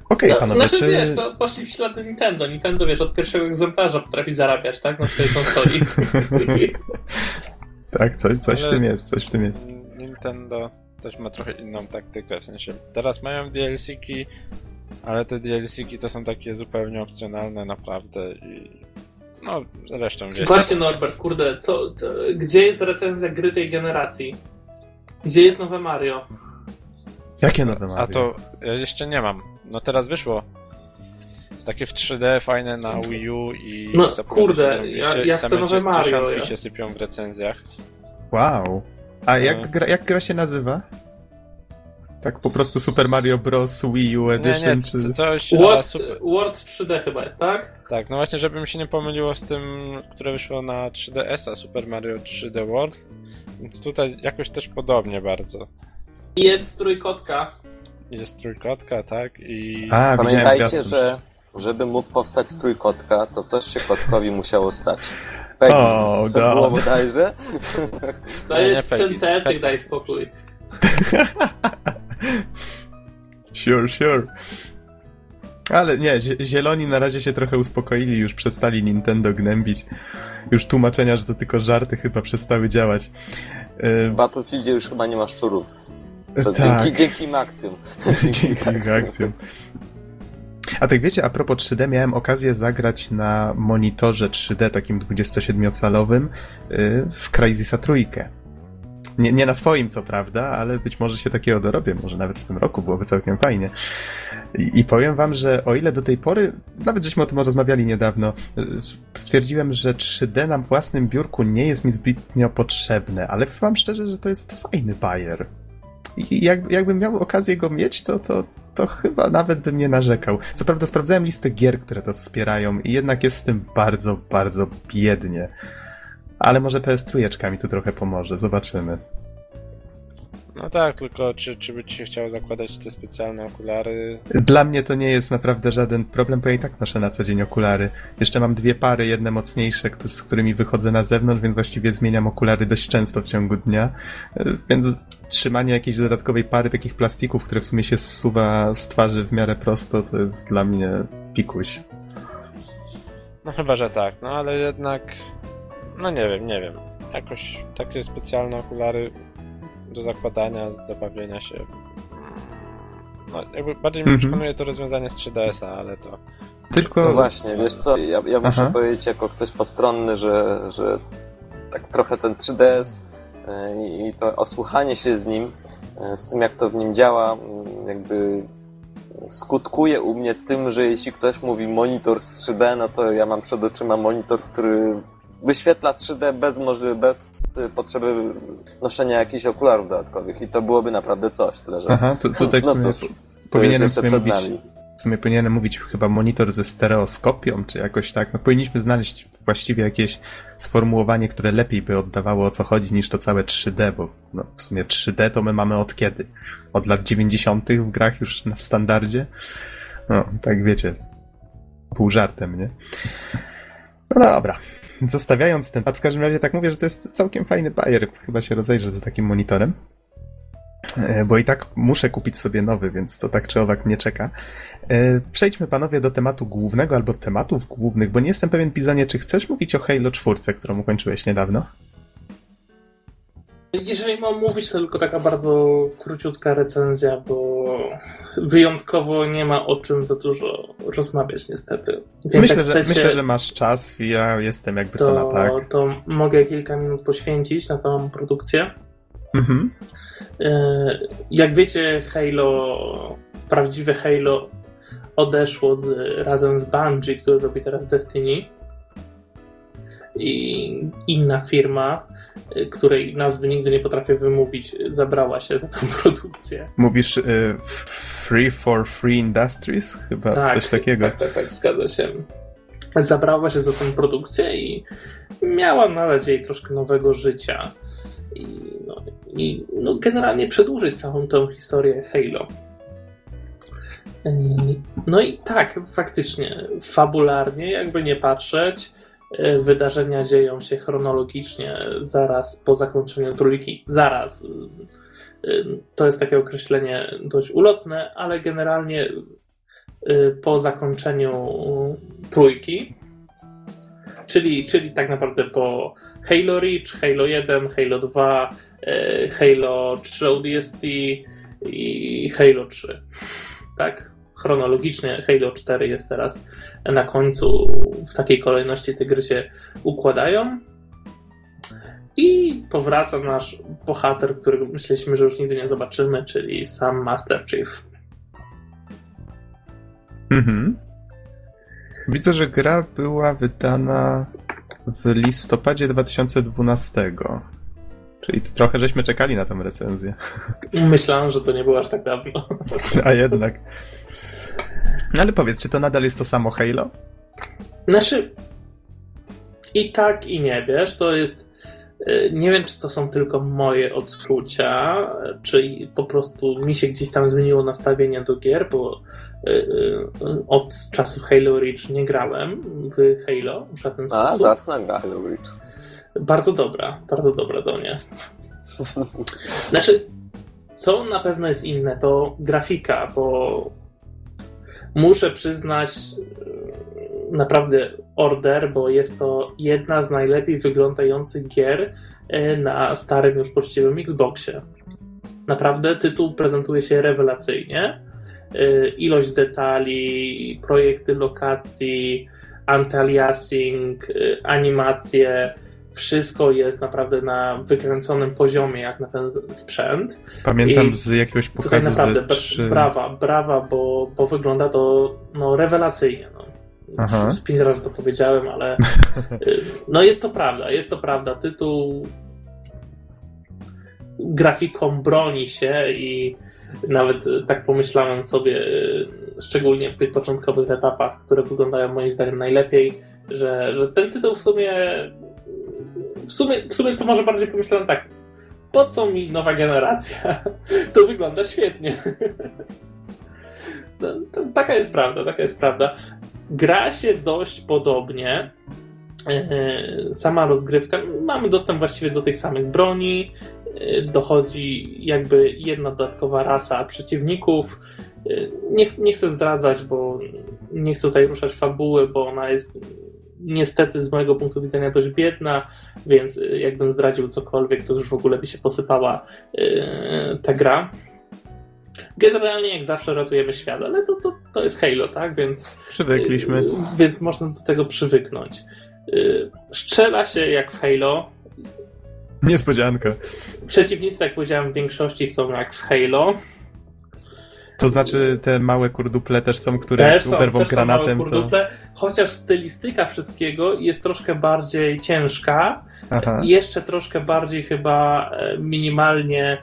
Okej, okay, no, panowie, znaczy, czy... wiesz, to poszli w ślady Nintendo. Nintendo, wiesz, od pierwszego egzemplarza potrafi zarabiać, tak? Na swojej konsoli. Tak, coś, coś w tym jest, coś w tym jest. Nintendo też ma trochę inną taktykę, w sensie teraz mają DLC-ki, ale te DLC-ki to są takie zupełnie opcjonalne naprawdę i no zresztą wiecie. Właśnie Norbert, kurde, co, co, gdzie jest recenzja gry tej generacji? Gdzie jest nowe Mario? Jakie nowe Mario? A to ja jeszcze nie mam. No teraz wyszło takie w 3D fajne na Wii U i no, kurde, ja, ja chcę nowe Mario. Ja. się sypią w recenzjach. Wow. A jak, no. gra, jak gra się nazywa? Tak po prostu Super Mario Bros. Wii U Edition? Nie, nie, czy... coś... World, super... World 3D chyba jest, tak? Tak, no właśnie, żeby mi się nie pomyliło z tym, które wyszło na 3DS-a, Super Mario 3D World. Więc tutaj jakoś też podobnie bardzo. Jest trójkotka. Jest trójkotka, tak? I... A, Pamiętajcie, że żeby mógł powstać strój kotka, to coś się kotkowi musiało stać. Peggy, oh, to no. było bodajże? To jest syntetyk, daj spokój. sure, sure. Ale nie, zieloni na razie się trochę uspokoili, już przestali Nintendo gnębić. Już tłumaczenia, że to tylko żarty chyba przestały działać. W Battlefieldzie już chyba nie ma szczurów. Tak. Dzięki, dzięki im akcjom. dzięki im akcjom. A tak wiecie, a propos 3D, miałem okazję zagrać na monitorze 3D, takim 27-calowym, y, w Crysisa trójkę. Nie, nie na swoim, co prawda, ale być może się takiego dorobię, może nawet w tym roku byłoby całkiem fajnie. I, I, powiem wam, że o ile do tej pory, nawet żeśmy o tym rozmawiali niedawno, y, stwierdziłem, że 3D na własnym biurku nie jest mi zbytnio potrzebne, ale powiem wam szczerze, że to jest fajny bajer. I jak, jakbym miał okazję go mieć, to, to, to chyba nawet bym nie narzekał. Co prawda sprawdzałem listę gier, które to wspierają i jednak jest z tym bardzo, bardzo biednie. Ale może PS trójeczka mi tu trochę pomoże, zobaczymy. No tak, tylko czy, czy by ci się chciało zakładać te specjalne okulary? Dla mnie to nie jest naprawdę żaden problem, bo ja i tak noszę na co dzień okulary. Jeszcze mam dwie pary, jedne mocniejsze, z którymi wychodzę na zewnątrz, więc właściwie zmieniam okulary dość często w ciągu dnia. Więc trzymanie jakiejś dodatkowej pary takich plastików, które w sumie się zsuwa z twarzy w miarę prosto, to jest dla mnie pikuś. No chyba, że tak, no ale jednak no nie wiem, nie wiem. Jakoś takie specjalne okulary do zakładania, z dobawienia się. No, jakby bardziej mi mhm. przekonuje to rozwiązanie z 3DS-a, ale to. Tylko. No właśnie, wiesz co, ja, ja muszę Aha. powiedzieć jako ktoś postronny, że, że tak trochę ten 3DS e, i to osłuchanie się z nim, e, z tym jak to w nim działa, mm, jakby skutkuje u mnie tym, że jeśli ktoś mówi monitor z 3D, no to ja mam przed oczyma monitor, który wyświetla 3D bez, może, bez potrzeby noszenia jakichś okularów dodatkowych i to byłoby naprawdę coś. Tyle, że... Aha, to, tutaj w no sumie no cóż, powinienem sobie mówić, w sumie powinienem mówić chyba monitor ze stereoskopią, czy jakoś tak. No powinniśmy znaleźć właściwie jakieś sformułowanie, które lepiej by oddawało o co chodzi niż to całe 3D, bo no, w sumie 3D to my mamy od kiedy? Od lat 90. w grach już w standardzie? No, tak wiecie, pół żartem, nie? No dobra, zostawiając ten, a w każdym razie tak mówię, że to jest całkiem fajny bajer. Chyba się rozejrzę za takim monitorem. E, bo i tak muszę kupić sobie nowy, więc to tak czy owak mnie czeka. E, przejdźmy panowie do tematu głównego albo tematów głównych, bo nie jestem pewien, Pizanie, czy chcesz mówić o Halo 4, którą ukończyłeś niedawno? Jeżeli mam mówić, to tylko taka bardzo króciutka recenzja, bo wyjątkowo nie ma o czym za dużo rozmawiać niestety. Więc myślę, chcecie, że, myślę, że masz czas i ja jestem jakby to, co na tak. To mogę kilka minut poświęcić na tą produkcję. Mhm. E, jak wiecie, Halo, prawdziwe Halo odeszło z, razem z Bungie, który robi teraz Destiny. I inna firma której nazwy nigdy nie potrafię wymówić, zabrała się za tą produkcję. Mówisz y, Free for Free Industries? Chyba tak, coś takiego. Tak, tak, tak, zgadza się. Zabrała się za tę produkcję i miała nadać jej troszkę nowego życia. I, no, i no, generalnie przedłużyć całą tą historię Halo. No i tak, faktycznie, fabularnie, jakby nie patrzeć, wydarzenia dzieją się chronologicznie zaraz po zakończeniu trójki. Zaraz. E, to jest takie określenie dość ulotne, ale generalnie e, po zakończeniu trójki, czyli, czyli tak naprawdę po Halo Reach, Halo 1, Halo 2, Halo 3 ODST i Halo 3. Tak? chronologicznie Halo 4 jest teraz na końcu, w takiej kolejności te gry się układają. I powraca nasz bohater, którego myśleliśmy, że już nigdy nie zobaczymy, czyli sam Master Chief. Mhm. Widzę, że gra była wydana w listopadzie 2012. Czyli trochę żeśmy czekali na tę recenzję. Myślałem, że to nie było aż tak dawno. A jednak. No ale powiedz, czy to nadal jest to samo Halo? Znaczy, i tak, i nie, wiesz, to jest. Y, nie wiem, czy to są tylko moje odczucia, czy po prostu mi się gdzieś tam zmieniło nastawienie do gier, bo y, y, od czasów Halo Reach nie grałem w Halo w żaden sposób. A, zasna gra Halo Reach. Bardzo dobra, bardzo dobra do mnie. Znaczy, co na pewno jest inne, to grafika, bo muszę przyznać e, naprawdę order, bo jest to jedna z najlepiej wyglądających gier e, na starym już poczciwym Xboxie. Naprawdę tytuł prezentuje się rewelacyjnie. Ilość detali, projekty lokacji, anti-aliasing, animacje, wszystko jest naprawdę na wykręconym poziomie, jak na ten sprzęt. Pamiętam I z jakiegoś pokazu naprawdę z brawa, brawa, bo, bo wygląda to no, rewelacyjnie. Aha. Z pięć razy to powiedziałem, ale y, no jest to prawda, jest to prawda. Tytuł grafiką broni się i nawet tak pomyślałem sobie, y, szczególnie w tych początkowych etapach, które wyglądają moim zdaniem najlepiej, że, że ten tytuł w sumie w sumie, w sumie to może bardziej pomyślałem tak, po co mi nowa generacja? To wygląda świetnie. No, taka jest prawda, taka jest prawda. Gra się dość podobnie. E, sama rozgrywka, mamy dostęp właściwie do tych samych broni. E, dochodzi jakby jedna dodatkowa rasa przeciwników. E, nie, nie chcę zdradzać, bo nie chcę tutaj ruszać fabuły, bo ona jest niestety z mojego punktu widzenia dość biedna, więc jakbym zdradził cokolwiek, to już w ogóle by się posypała ta gra. Generalnie jak zawsze ratujemy świat, ale to, to, to jest Halo, tak? Więc. Przywykliśmy. Yy, więc można do tego przywyknąć. Yy, strzela się jak w Halo. Niespodzianka. Przeciwnicy, jak powiedziałem, w większości są jak w Halo. To znaczy te małe kurduple też są, które też są, uderwą też granatem. Są małe kurduple, to... chociaż stylistyka wszystkiego jest troszkę bardziej ciężka. Aha. Jeszcze troszkę bardziej chyba e, minimalnie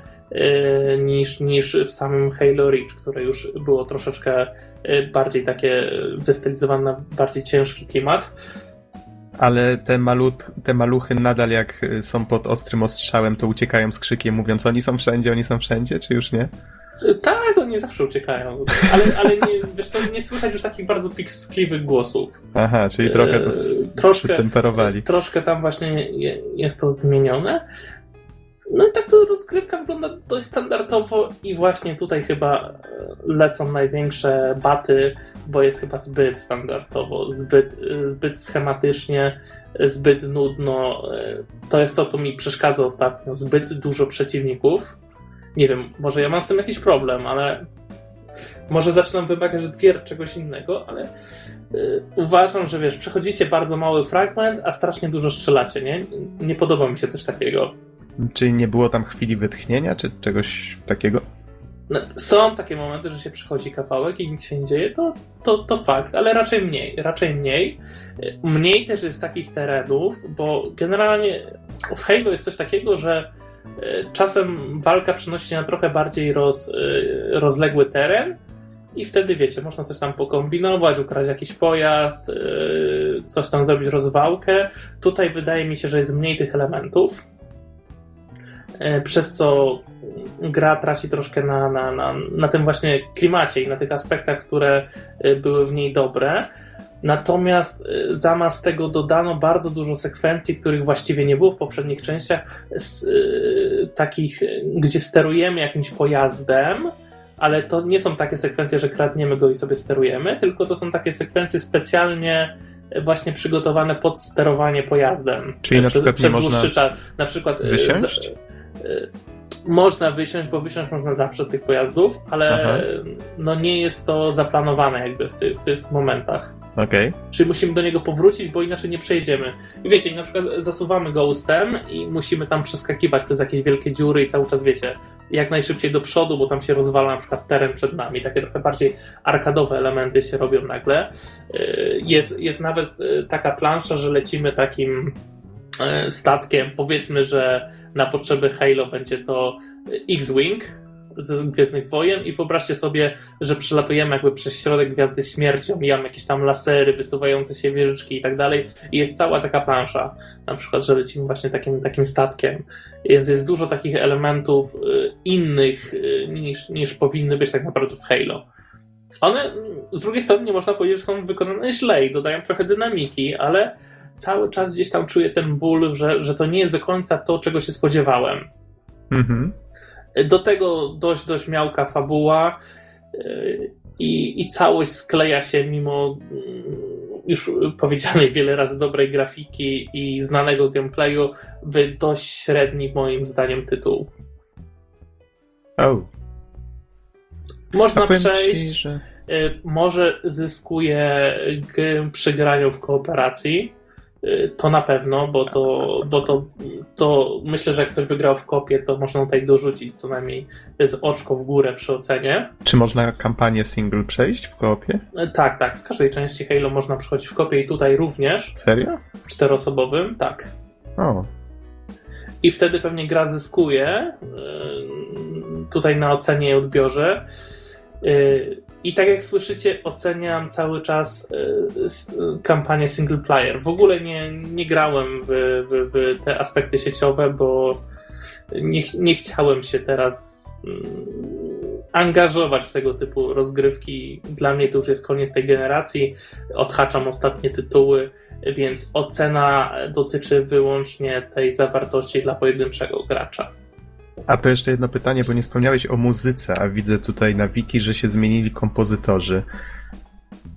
niż, niż w samym Halo Reach, które już było troszeczkę e, bardziej takie wystylizowane na bardziej ciężki klimat. Ale te, malut, te maluchy nadal jak są pod ostrym ostrzałem, to uciekają z krzykiem mówiąc oni są wszędzie, oni są wszędzie, czy już nie? Tak, oni zawsze uciekają. Ale, ale nie, wiesz co, nie słychać już takich bardzo piskliwych głosów. Aha, czyli trochę to troszkę, temperowali. Troszkę tam właśnie jest to zmienione. No i tak to rozgrywka wygląda dość standardowo i właśnie tutaj chyba e, lecą największe baty, bo jest chyba zbyt standardowo, zbyt, zbyt schematycznie, zbyt nudno. E, to jest to, co mi przeszkadza ostatnio. Zbyt dużo przeciwników nie wiem, może ja mam z tym jakiś problem, ale może zaczynam wymagać od gier czegoś innego, ale uważam, że wiesz, przechodzicie bardzo mały fragment, a strasznie dużo strzelacie, nie? Nie podoba mi się coś takiego. Czyli nie było tam chwili wytchnienia, czy czegoś takiego? No, są takie momenty, że się przychodzi kawałek i nic się nie dzieje, to, to, to fakt, ale raczej mniej, raczej mniej. Mniej też jest takich terenów, bo generalnie w Halo jest coś takiego, że E, czasem walka przenosi się na trochę bardziej roz, e, rozległy teren i wtedy wiecie, można coś tam pokombinować, ukraść jakiś pojazd, e, coś tam zrobić rozwałkę. Tutaj wydaje mi się, że jest mniej tych elementów, przez co gra traci troszkę na, na, na, na tym właśnie klimacie i na tych aspektach, które były w niej dobre. Natomiast y, zamiast tego dodano bardzo dużo sekwencji, których właściwie nie było w poprzednich częściach, z, y, takich, gdzie sterujemy jakimś pojazdem, ale to nie są takie sekwencje, że kradniemy go i sobie sterujemy, tylko to są takie sekwencje specjalnie właśnie przygotowane pod sterowanie pojazdem. Czyli na przykład nie można czas. Na przykład wysiąść? Z, można wysiąść, bo wysiąść można zawsze z tych pojazdów, ale Aha. no nie jest to zaplanowane jakby w, ty, w tych momentach. Okay. Czyli musimy do niego powrócić, bo inaczej nie przejdziemy. I wiecie, na przykład zasuwamy go ustem i musimy tam przeskakiwać przez jakieś wielkie dziury i cały czas, wiecie, jak najszybciej do przodu, bo tam się rozwala na przykład teren przed nami. Takie trochę bardziej arkadowe elementy się robią nagle. Y, jest, jest nawet y, taka plansza, że lecimy takim y, statkiem. Powiedzmy, że na potrzeby Halo będzie to X-Wing, z Gwiezdnych Wojen i wyobraźcie sobie, że przelatujemy jakby przez środek Gwiazdy Śmierci, omijamy jakieś tam lasery, wysuwające się wieżyczki i tak dalej i jest cała taka plansza, na przykład, że lecimy właśnie takim, takim statkiem, więc jest dużo takich elementów y, innych y, niż, niż powinny być tak naprawdę w Halo. One, z drugiej strony, nie można powiedzieć, że są wykonane źle i dodają trochę dynamiki, ale cały czas gdzieś tam czuję ten ból, że, że to nie jest do końca to, czego się spodziewałem. Mhm. Do tego dość, dość miałka fabuła yy, i, i całość skleja się mimo mm, już powiedzianej wiele razy dobrej grafiki i znanego gameplayu w dość średni moim zdaniem tytuł. Oh. Można przejść. Ci, że... Y, może zyskuje przy graniu w kooperacji. Y, to na pewno, bo to, bo to, to myślę, że jak ktoś by grał w kopie, to można tutaj dorzucić co najmniej z oczko w górę przy ocenie. Czy można kampanię single przejść w kopie? Y, tak, tak. W każdej części Halo można przechodzić w kopie i tutaj również. Serio? W czteroosobowym, tak. O. I wtedy pewnie gra zyskuje tutaj na ocenie i odbiorze. I tak jak słyszycie, oceniam cały czas y, kampanię single player. W ogóle nie, nie grałem w, w, w te aspekty sieciowe, bo nie, nie chciałem się teraz mm, angażować w tego typu rozgrywki. Dla mnie to już jest koniec tej generacji. Odhaczam ostatnie tytuły, więc ocena dotyczy wyłącznie tej zawartości dla pojedynczego gracza. A to jeszcze jedno pytanie, bo nie wspomniałeś o muzyce, a widzę tutaj na wiki, że się zmienili kompozytorzy.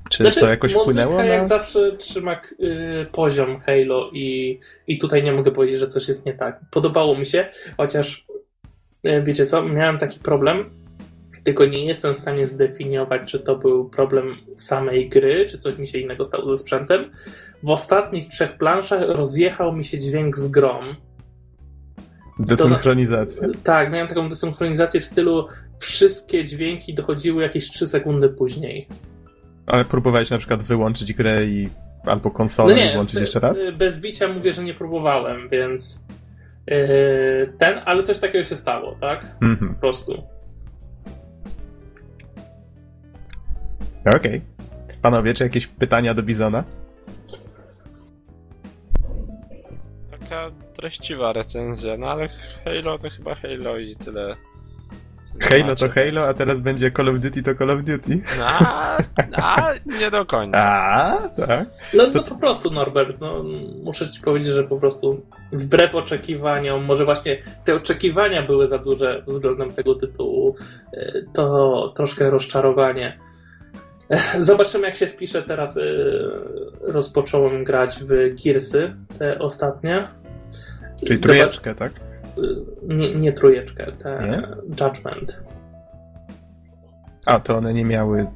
Czy znaczy, to jakoś wpłynęło na... jak zawsze trzyma y, poziom Halo i, i tutaj nie mogę powiedzieć, że coś jest nie tak. Podobało mi się, chociaż y, wiecie co, miałem taki problem, tylko nie jestem w stanie zdefiniować, czy to był problem samej gry, czy coś mi się innego stało ze sprzętem. W ostatnich trzech planszach rozjechał mi się dźwięk z grom, Desynchronizacja. tak, miałem taką desynchronizację w stylu wszystkie dźwięki dochodziły jakieś 3 sekundy później. Ale próbowałeś na przykład wyłączyć grę i albo konsolę no nie, i włączyć jeszcze raz? Bez bicia mówię, że nie próbowałem, więc yy, ten, ale coś takiego się stało, tak? Mhm. Po prostu. Okej. Okay. Panowie, czy jakieś pytania do Bizona? taka treściwa recenzja, no ale Halo to chyba Halo i tyle. Halo to Halo, a teraz będzie Call of Duty to Call of Duty. A, a nie do końca. A, tak. No, no po prostu, Norbert, no, muszę ci powiedzieć, że po prostu wbrew oczekiwaniom, może właśnie te oczekiwania były za duże względem tego tytułu, e, to troszkę rozczarowanie. E, zobaczymy, jak się spisze. Teraz e, rozpocząłem grać w Gearsy, te ostatnie. Czyli trójeczkę, tak? Nie, nie trójeczkę, te nie? Judgment. A, to one nie miały y,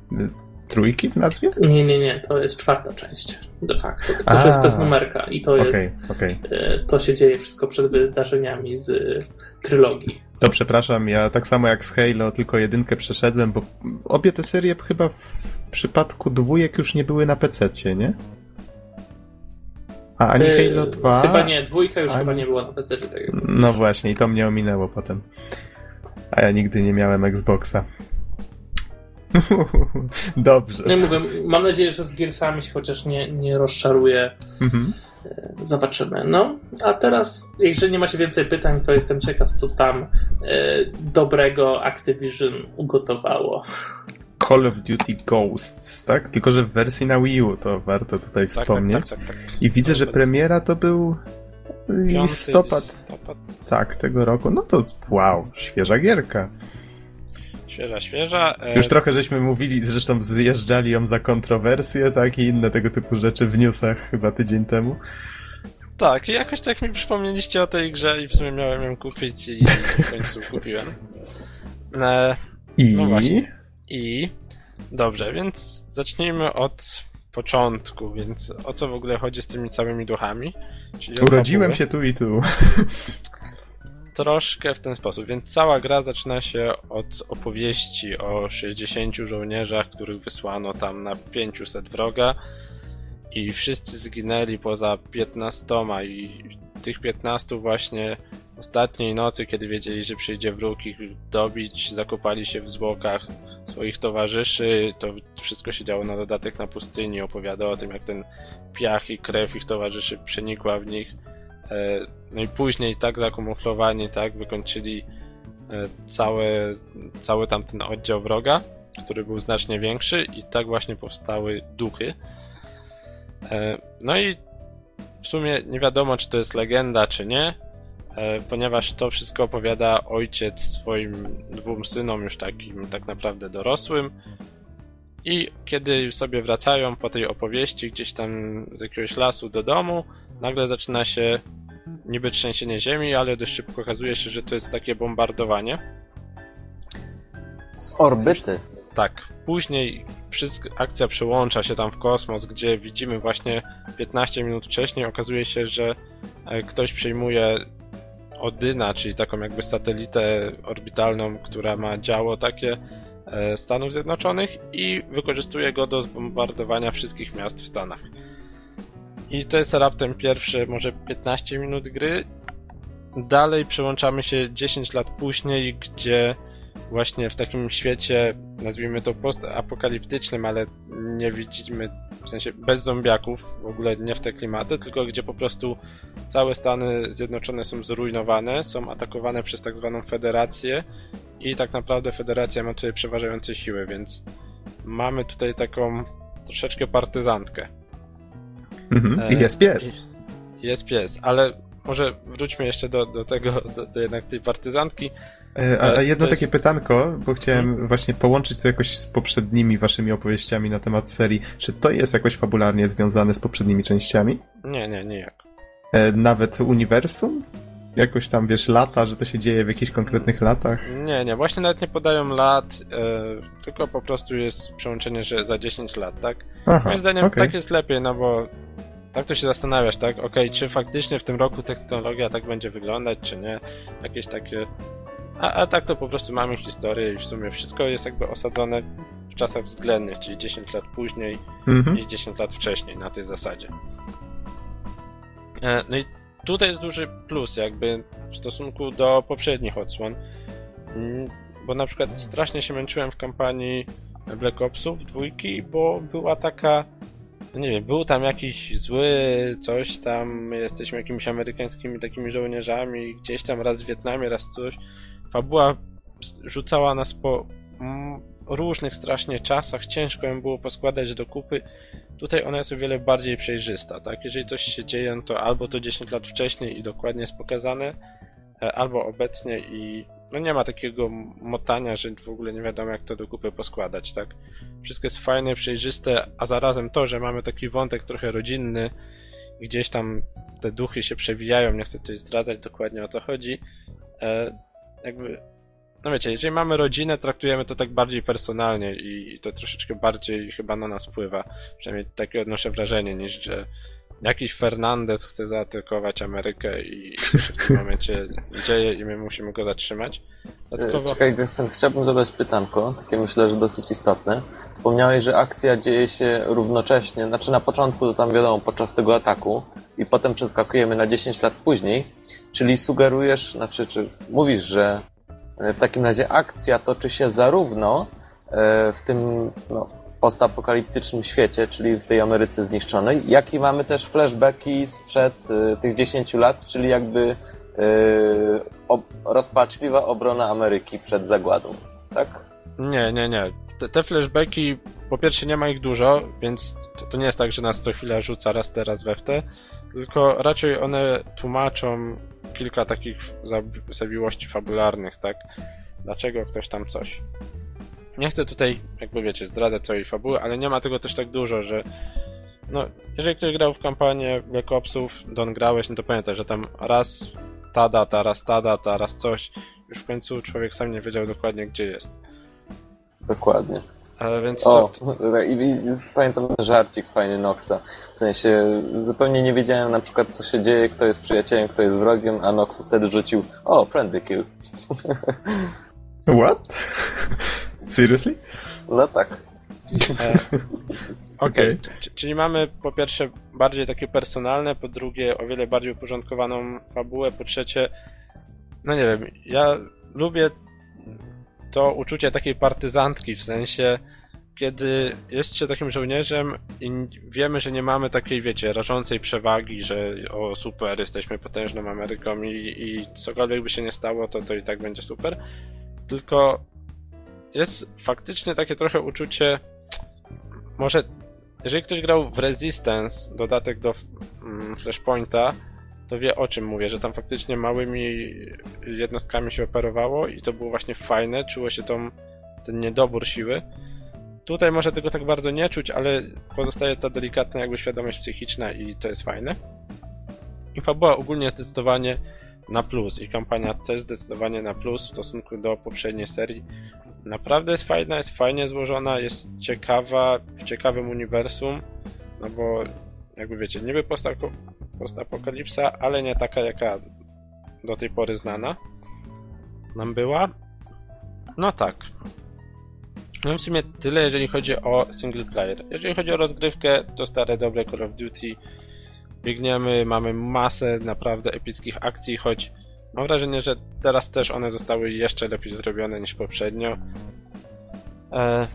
trójki w nazwie? Nie, nie, nie, to jest czwarta część de facto. To już jest bez numerka i to okay, jest. Okay. To się dzieje wszystko przed wydarzeniami z y, trylogii. To przepraszam, ja tak samo jak z Halo, tylko jedynkę przeszedłem, bo obie te serie chyba w przypadku dwójek już nie były na PC, nie? A ani yy, Halo 2. Chyba nie, dwójka już ani... chyba nie była na PC. Tak no właśnie, i to mnie ominęło potem. A ja nigdy nie miałem Xboxa. Dobrze. Nie mówię, mam nadzieję, że z Gearsami się chociaż nie, nie rozczaruje. Mhm. E, zobaczymy. No, a teraz, jeżeli nie macie więcej pytań, to jestem ciekaw, co tam e, dobrego Activision ugotowało. Call of Duty Ghosts, tak? Tylko, że w wersji na Wii U, to warto tutaj tak, tak wspomnieć. Tak, tak, tak, I widzę, że premiera to był listopad. listopad. Tak, tego roku. No to wow, świeża gierka. Świeża, świeża. E... Już trochę żeśmy mówili, zresztą zjeżdżali ją za kontrowersje, tak? I inne tego typu rzeczy w newsach chyba tydzień temu. Tak, i jakoś tak mi przypomnieliście o tej grze i w sumie miałem ją kupić i w końcu kupiłem. E... I? No właśnie. I dobrze, więc zacznijmy od początku, więc o co w ogóle chodzi z tymi całymi duchami? Czyli Urodziłem się tu i tu. Troszkę w ten sposób, więc cała gra zaczyna się od opowieści o 60 żołnierzach, których wysłano tam na 500 wroga i wszyscy zginęli poza 15 i tych 15 właśnie ostatniej nocy, kiedy wiedzieli, że przyjdzie wróg ich dobić, zakopali się w zwłokach swoich towarzyszy. To wszystko się działo na dodatek na pustyni. Opowiada o tym, jak ten piach i krew ich towarzyszy przenikła w nich. E, no i później tak zakamuflowani, tak wykończyli e, całe, cały tamten oddział wroga, który był znacznie większy i tak właśnie powstały duchy. E, no i w sumie nie wiadomo, czy to jest legenda, czy nie, E, ponieważ to wszystko opowiada ojciec swoim dwóm synom, już takim tak naprawdę dorosłym. I kiedy sobie wracają po tej opowieści gdzieś tam z jakiegoś lasu do domu, nagle zaczyna się niby trzęsienie ziemi, ale dość szybko okazuje się, że to jest takie bombardowanie. Z orbyty. Tak. Później wszystko, akcja przełącza się tam w kosmos, gdzie widzimy właśnie 15 minut wcześniej okazuje się, że e, ktoś przejmuje Odyna, czyli taką jakby satelitę orbitalną, która ma działo takie e, Stanów Zjednoczonych i wykorzystuje go do zbombardowania wszystkich miast w Stanach. I to jest raptem pierwsze może 15 minut gry. Dalej przełączamy się 10 lat później, gdzie właśnie w takim świecie, nazwijmy to postapokaliptycznym, ale nie widzimy, w sensie bez zombiaków, w ogóle nie w te klimaty, tylko gdzie po prostu całe Stany Zjednoczone są zrujnowane, są atakowane przez tak zwaną Federację i tak naprawdę Federacja ma tutaj przeważające siły, więc mamy tutaj taką troszeczkę partyzantkę. Mhm. I jest pies. Jest pies, ale może wróćmy jeszcze do, do tego, do, do jednak tej partyzantki. E, a jedno jest... takie pytanko, bo chciałem hmm. właśnie połączyć to jakoś z poprzednimi waszymi opowieściami na temat serii. Czy to jest jakoś fabularnie związane z poprzednimi częściami? Nie, nie, nie jak. E, nawet uniwersum? Jakoś tam, wiesz, lata, że to się dzieje w jakichś konkretnych latach? Nie, nie, właśnie nawet nie podają lat, e, tylko po prostu jest przełączenie, że za 10 lat, tak? Aha, Moim zdaniem okay. tak jest lepiej, no bo tak to się zastanawiasz, tak? Okej, okay, czy faktycznie w tym roku technologia tak będzie wyglądać, czy nie? Jakieś takie a, a tak to po prostu mamy historię i w sumie wszystko jest jakby osadzone w czasach względnych, czyli 10 lat później mhm. i 10 lat wcześniej na tej zasadzie. E, no i tutaj jest duży plus jakby w stosunku do poprzednich odsłon, mm, bo na przykład strasznie się męczyłem w kampanii Black Opsów dwójki, bo była taka no nie wiem, był tam jakiś zły coś tam, jesteśmy jakimiś amerykańskimi takimi żołnierzami, gdzieś tam raz w Wietnamie, raz coś Fabuła rzucała nas po mm, różnych strasznie czasach, ciężko ją było poskładać do kupy. Tutaj ona jest o wiele bardziej przejrzysta, tak? Jeżeli coś się dzieje, no to albo to 10 lat wcześniej i dokładnie jest pokazane, e, albo obecnie i no nie ma takiego motania, że w ogóle nie wiadomo jak to do kupy poskładać, tak? Wszystko jest fajne, przejrzyste, a zarazem to, że mamy taki wątek trochę rodzinny, gdzieś tam te duchy się przewijają, nie chcę tutaj zdradzać dokładnie o co chodzi, e, jakby no wiecie, jeżeli mamy rodzinę, traktujemy to tak bardziej personalnie i to troszeczkę bardziej chyba na nas wpływa. Przynajmniej takie odnoszę wrażenie, niż że jakiś Fernandez chce zaatakować Amerykę i w tym momencie dzieje i my musimy go zatrzymać. Dodatkowo... Czekaj, Vincent, chciałbym zadać pytanko, takie myślę, że dosyć istotne. Wspomniałeś, że akcja dzieje się równocześnie, znaczy na początku to tam wiadomo, podczas tego ataku i potem przeskakujemy na 10 lat później, czyli sugerujesz, znaczy, czy mówisz, że e, w takim razie akcja toczy się zarówno e, w tym no, postapokaliptycznym świecie, czyli w tej Ameryce zniszczonej, jak i mamy też flashbacki sprzed e, tych 10 lat, czyli jakby rozpaczliwa obrona Ameryki przed zagładą, tak? Nie, nie, nie. Te, te flashbacki, po pierwsze nie ma ich dużo, więc to, to nie jest tak, że nas co chwilę rzuca raz teraz we w te, tylko raczej one tłumaczą kilka takich zawiłości fabularnych, tak? Dlaczego ktoś tam coś. Nie chcę tutaj, jakby wiecie, zdradzać całej fabuły, ale nie ma tego też tak dużo, że no, jeżeli ktoś grał w kampanię Black Opsów, Don grałeś, no to pamiętaj, że tam raz ta data, raz ta data, raz coś. Już w końcu człowiek sam nie wiedział dokładnie, gdzie jest. Dokładnie. Ale więc o, to... i, i, pamiętam żarcik fajny Noxa. W sensie zupełnie nie wiedziałem na przykład co się dzieje, kto jest przyjacielem, kto jest wrogiem, a Noxu wtedy rzucił o, friendly kill. What? Seriously? No tak. E, Okej, okay. czyli mamy po pierwsze bardziej takie personalne, po drugie o wiele bardziej uporządkowaną fabułę, po trzecie, no nie wiem, ja lubię to uczucie takiej partyzantki, w sensie kiedy jest się takim żołnierzem i wiemy, że nie mamy takiej, wiecie, rażącej przewagi, że o super, jesteśmy potężną Ameryką i, i cokolwiek by się nie stało, to, to i tak będzie super. Tylko jest faktycznie takie trochę uczucie, może jeżeli ktoś grał w Resistance, dodatek do mm, Flashpointa, to wie o czym mówię, że tam faktycznie małymi jednostkami się operowało i to było właśnie fajne, czuło się tą, ten niedobór siły. Tutaj może tego tak bardzo nie czuć, ale pozostaje ta delikatna jakby świadomość psychiczna i to jest fajne. I fabuła ogólnie zdecydowanie na plus i kampania też zdecydowanie na plus w stosunku do poprzedniej serii, naprawdę jest fajna, jest fajnie złożona, jest ciekawa, w ciekawym uniwersum, no bo jakby wiecie, niby postapokalipsa, ale nie taka jaka do tej pory znana nam była. No tak. No w sumie tyle, jeżeli chodzi o single player. Jeżeli chodzi o rozgrywkę, to stare dobre Call of Duty. Biegniemy, mamy masę naprawdę epickich akcji, choć mam wrażenie, że teraz też one zostały jeszcze lepiej zrobione niż poprzednio. E...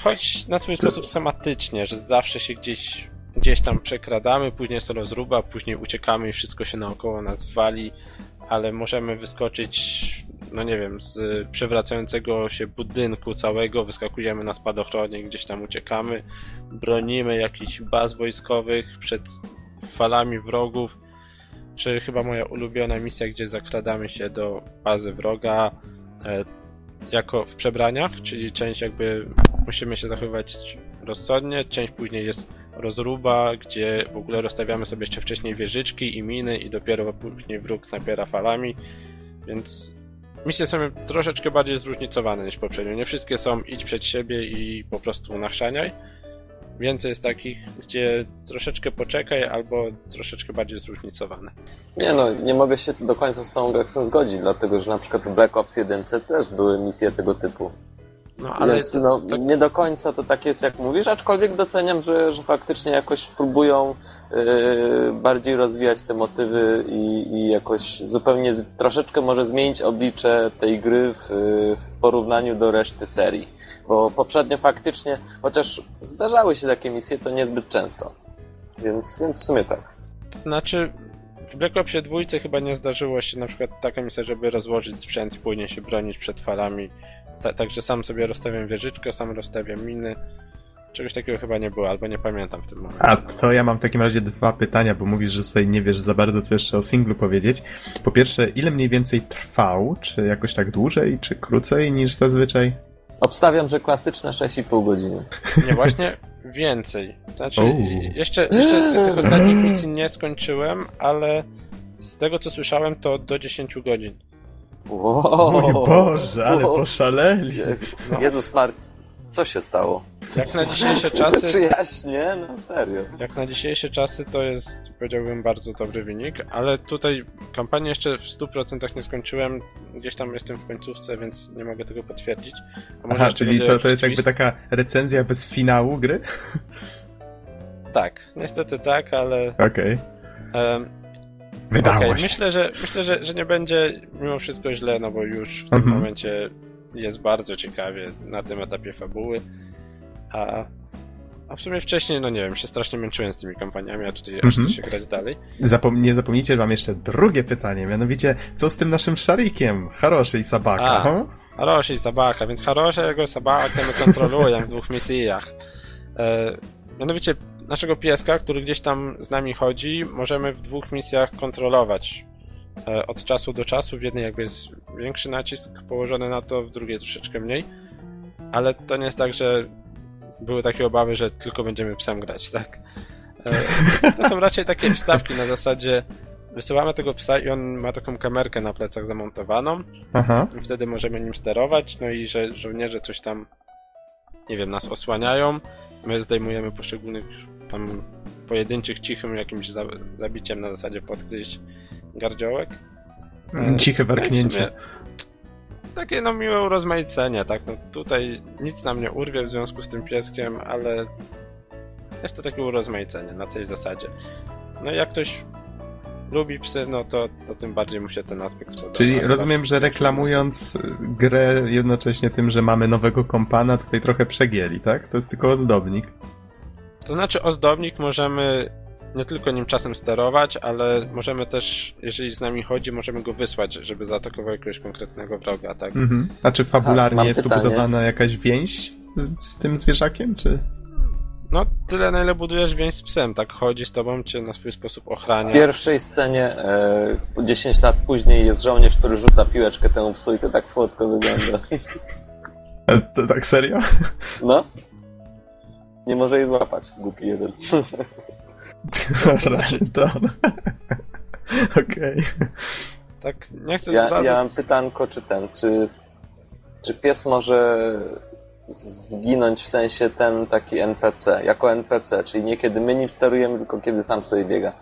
Choć na swój sposób schematycznie, że zawsze się gdzieś, gdzieś tam przekradamy, później jest rozruba, później uciekamy i wszystko się naokoło nas wali, ale możemy wyskoczyć no nie wiem, z przewracającego się budynku całego wyskakujemy na spadochronie, gdzieś tam uciekamy, bronimy jakichś baz wojskowych przed falami wrogów, czy chyba moja ulubiona misja, gdzie zakradamy się do bazy wroga e, jako w przebraniach, czyli część jakby musimy się zachowywać rozsądnie, część później jest rozruba, gdzie w ogóle rozstawiamy sobie jeszcze wcześniej wieżyczki i miny i dopiero później wróg napiera falami, więc misje są troszeczkę bardziej zróżnicowane niż poprzednio. Nie wszystkie są idź przed siebie i po prostu nachrzaniaj. Więcej jest takich, gdzie troszeczkę poczekaj albo troszeczkę bardziej zróżnicowane. Nie no, nie mogę się do końca z tą Gaksem zgodzić, dlatego że na przykład w Black Ops 1 też były misje tego typu. No, ale Więc no, to... nie do końca to tak jest, jak mówisz, aczkolwiek doceniam, że, że faktycznie jakoś próbują yy, bardziej rozwijać te motywy i, i jakoś zupełnie troszeczkę może zmienić oblicze tej gry w, w porównaniu do reszty serii. Bo poprzednio faktycznie, chociaż zdarzały się takie misje, to niezbyt często. Więc, więc w sumie tak. Znaczy, w Black Opsie dwójce chyba nie zdarzyło się na przykład taka misja, żeby rozłożyć sprzęt i później się bronić przed falami ta, także sam sobie rozstawiam wieżyczkę, sam rozstawiam miny. Czegoś takiego chyba nie było, albo nie pamiętam w tym momencie. A to ja mam w takim razie dwa pytania, bo mówisz, że tutaj nie wiesz za bardzo, co jeszcze o singlu powiedzieć. Po pierwsze, ile mniej więcej trwał? Czy jakoś tak dłużej, czy krócej niż zazwyczaj? Obstawiam, że klasyczne 6,5 godziny. Nie, właśnie więcej. Znaczy, jeszcze, jeszcze tych ostatnich misji nie skończyłem, ale z tego co słyszałem, to do 10 godzin. Wow. Mój Boże, ale poszaleli. No. Jezus Mart, co się stało? Jak na dzisiejsze czasy... Czy jaśnie? No serio. Jak na dzisiejsze czasy to jest, powiedziałbym, bardzo dobry wynik, ale tutaj kampanię jeszcze w 100% nie skończyłem. Gdzieś tam jestem w końcówce, więc nie mogę tego potwierdzić. Aha, czyli to, to jest jakby taka recenzja bez finału gry? Tak, niestety tak, ale... Okej. Okay. Wydało okay, się. Myślę, że, myślę że, że nie będzie mimo wszystko źle, no bo już w tym mhm. momencie jest bardzo ciekawie na tym etapie fabuły. A, a w sumie wcześniej, no nie wiem, się strasznie męczyłem z tymi kampaniami, a tutaj aż chce się grać dalej. Zapom nie zapomnijcie, mam jeszcze drugie pytanie, mianowicie, co z tym naszym szarikiem? Haroszy i Sabaka, a? Haroshi i Sabaka, więc Haroszego i Sabakę my kontroluję w dwóch misjach. E, mianowicie naszego pieska, który gdzieś tam z nami chodzi, możemy w dwóch misjach kontrolować e, od czasu do czasu. W jednej jakby jest większy nacisk położony na to, w drugiej troszeczkę mniej. Ale to nie jest tak, że były takie obawy, że tylko będziemy psem grać, tak? E, to są raczej takie wstawki na zasadzie wysyłamy tego psa i on ma taką kamerkę na plecach zamontowaną. Aha. Wtedy możemy nim sterować, no i że żołnierze coś tam, nie wiem, nas osłaniają. My zdejmujemy poszczególnych tam pojedynczych, cichym jakimś za, zabiciem na zasadzie podgryźć gardziołek. Mm, ciche no warknięcie. Takie no miłe urozmaicenie, tak? No tutaj nic nam nie urwie w związku z tym pieskiem, ale jest to takie urozmaicenie na tej zasadzie. No jak ktoś lubi psy, no to, to tym bardziej mu się ten aspekt spodoba. Czyli rozumiem, że reklamując grę jednocześnie tym, że mamy nowego kompana, tutaj trochę przegięli, tak? To jest tylko ozdobnik. To znaczy ozdobnik możemy nie tylko nim czasem sterować, ale możemy też, jeżeli z nami chodzi, możemy go wysłać, żeby zaatakował jakiegoś konkretnego wroga, tak? Mhm. A czy fabularnie Aha, jest tu budowana jakaś więź z, z, tym zwierzakiem, czy... No, tyle na ile budujesz więź z psem, tak? Chodzi z tobą, cię na swój sposób ochrania. W pierwszej scenie, e, 10 lat później jest żołnierz, który rzuca piłeczkę temu psu i to tak słodko wygląda. to tak serio? No. Nie może jej złapać, głupi jeden. Random. Okej. Okay. Tak, nie chcę ja, ja mam pytanko, czy ten, czy czy pies może zginąć w sensie ten taki NPC, jako NPC, czyli nie kiedy my nim sterujemy, tylko kiedy sam sobie biega.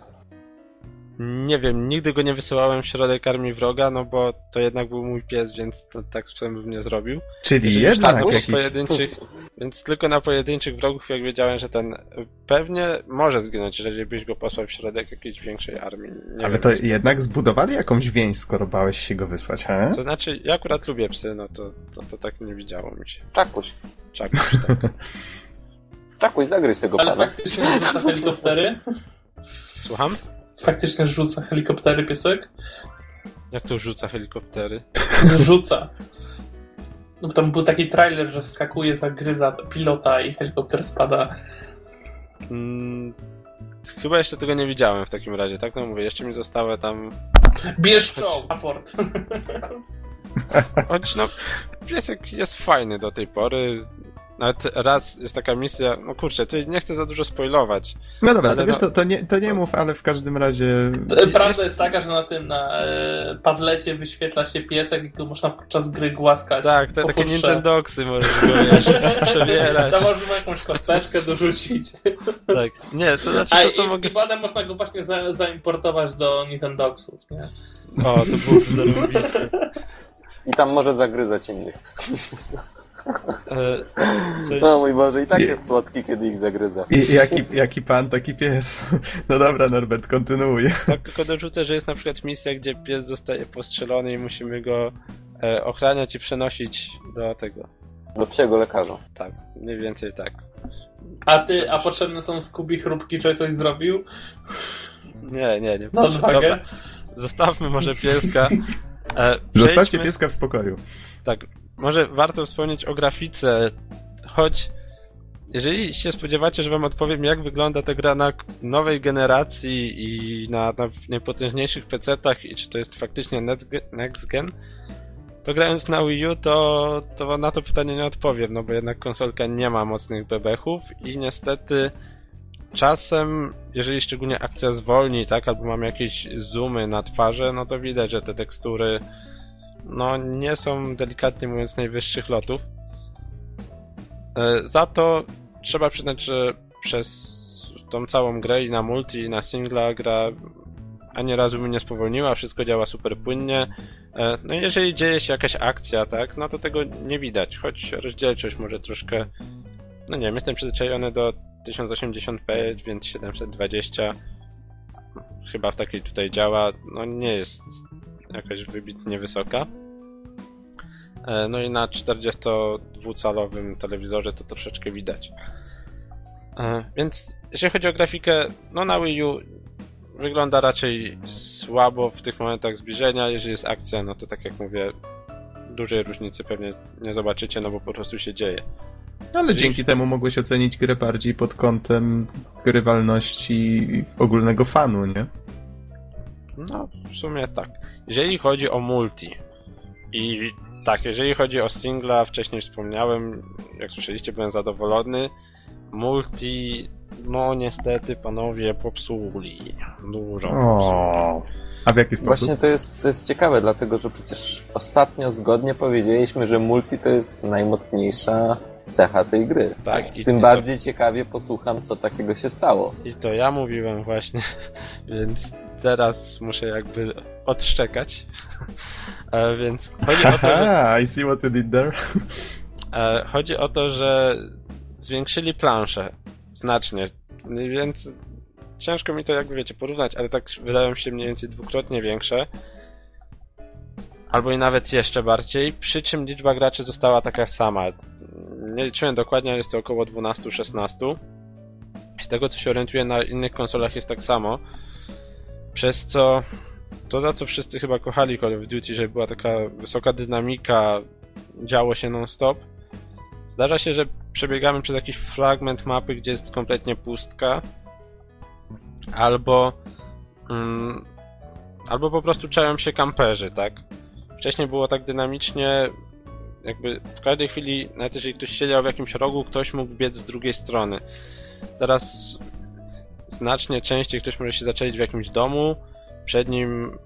Nie wiem, nigdy go nie wysyłałem w środek armii wroga, no bo to jednak był mój pies, więc to tak bym nie zrobił. Czyli Jeżeli jednak tak, jakiś... pojedynczych, Więc tylko na pojedynczych wrogów, jak wiedziałem, że ten pewnie może zginąć, jeżeli byś go posłał w środek jakiejś większej armii. Nie Ale wiem, to jednak zbudowali jakąś więź, skoro bałeś się go wysłać, he? To znaczy, ja akurat lubię psy, no to, to, to tak nie widziało mi się. Czakuś. Czakuś, tak. Czakuś, zagryź tego Ale pana. Ale faktycznie rzuca helikoptery? Słucham? Faktycznie rzuca helikoptery piesek? Jak to rzuca helikoptery? Rzuca. No tam był taki trailer, że wskakuje, zagryza pilota i helikopter spada. Hmm, chyba jeszcze tego nie widziałem w takim razie, tak? No mówię, jeszcze mi zostało tam... Bierz czoł, aport. Choć no, piesek jest fajny do tej pory, nawet raz jest taka misja, no kurczę, tu nie chcę za dużo spoilować. No dobra, to, wiesz, no- to, to, nie, to nie mów, ale w każdym razie... Prawda jest... taka, że na tym na e, padlecie wyświetla się piesek i go można podczas gry głaskać. Tak, te takie Nintendoxy możesz go wiesz, przebierać. To można jakąś kosteczkę dorzucić. Tak, nie, to znaczy A, to, to i, mogę... i potem można go właśnie za, zaimportować do Nintendoxów, nie? O, to było zarobiste. I tam może zagryzać innych. E, coś... No mój Boże, i tak jest słodki, kiedy ich zagryza. I, jaki, jaki pan, taki pies. No dobra, Norbert, kontynuuj. Tak, tylko dorzucę, że jest na przykład misja, gdzie pies zostaje postrzelony i musimy go e, ochraniać i przenosić do tego. Do psiego lekarza. Tak, mniej więcej tak. A ty, a potrzebne są skubi chrupki, czy coś zrobił? Nie, nie, nie. No, Dobra, zostawmy może pieska. E, Zostawcie pieska w spokoju. Tak, może warto wspomnieć o grafice, choć jeżeli się spodziewacie, że wam odpowiem, jak wygląda ta gra na nowej generacji i na, na najpotężniejszych PC-tach i czy to jest faktycznie next gen, to grając na Wii U, to, to na to pytanie nie odpowiem, no bo jednak konsolka nie ma mocnych bebechów i niestety czasem, jeżeli szczególnie akcja zwolni, tak, albo mam jakieś zoomy na twarze, no to widać, że te tekstury no nie są delikatnie mówiąc najwyższych lotów. E, za to trzeba przyznać, że przez tą całą grę i na multi i na singla gra ani razu mnie nie spowolniła, wszystko działa super płynnie. E, no i jeżeli dzieje się jakaś akcja, tak, no to tego nie widać, choć rozdzielczość może troszkę, no nie wiem, jestem przyzwyczajony do 1080p, więc 720 chyba w takiej tutaj działa, no nie jest jakaś wybitnie wysoka. E, no i na 42-calowym telewizorze to troszeczkę widać. E, więc jeśli chodzi o grafikę, no na Wii U wygląda raczej słabo w tych momentach zbliżenia. Jeżeli jest akcja, no to tak jak mówię, dużej różnicy pewnie nie zobaczycie, no bo po prostu się dzieje. Ale dzięki temu mogłeś ocenić grę bardziej pod kątem grywalności ogólnego fanu, nie? No, w sumie tak. Jeżeli chodzi o multi i tak, jeżeli chodzi o singla, wcześniej wspomniałem, jak słyszeliście, byłem zadowolony. Multi, no niestety panowie popsuli. Dużo popsuli. A w jaki sposób? Właśnie to jest, to jest ciekawe, dlatego że przecież ostatnio zgodnie powiedzieliśmy, że multi to jest najmocniejsza cecha tej gry. Tak, Z tym bardziej to... ciekawie posłucham, co takiego się stało. I to ja mówiłem właśnie, więc teraz muszę jakby odszczekać. E, więc chodzi o to, że... I see what you did there. E, chodzi o to, że zwiększyli planszę znacznie, więc ciężko mi to jakby wiecie porównać, ale tak wydają się mniej więcej dwukrotnie większe. Albo i nawet jeszcze bardziej, przy czym liczba graczy została taka sama. Nie liczyłem dokładnie, ale jest to około 12-16. Z tego co się orientuję na innych konsolach jest tak samo. Przez co to, za co wszyscy chyba kochali Call of Duty, że była taka wysoka dynamika, działo się non-stop. Zdarza się, że przebiegamy przez jakiś fragment mapy, gdzie jest kompletnie pustka, albo mm, albo po prostu czają się kamperzy, tak? Wcześniej było tak dynamicznie, jakby w każdej chwili, nawet jeżeli ktoś siedział w jakimś rogu, ktoś mógł biec z drugiej strony. Teraz znacznie częściej ktoś może się zaczęlić w jakimś domu, przed nim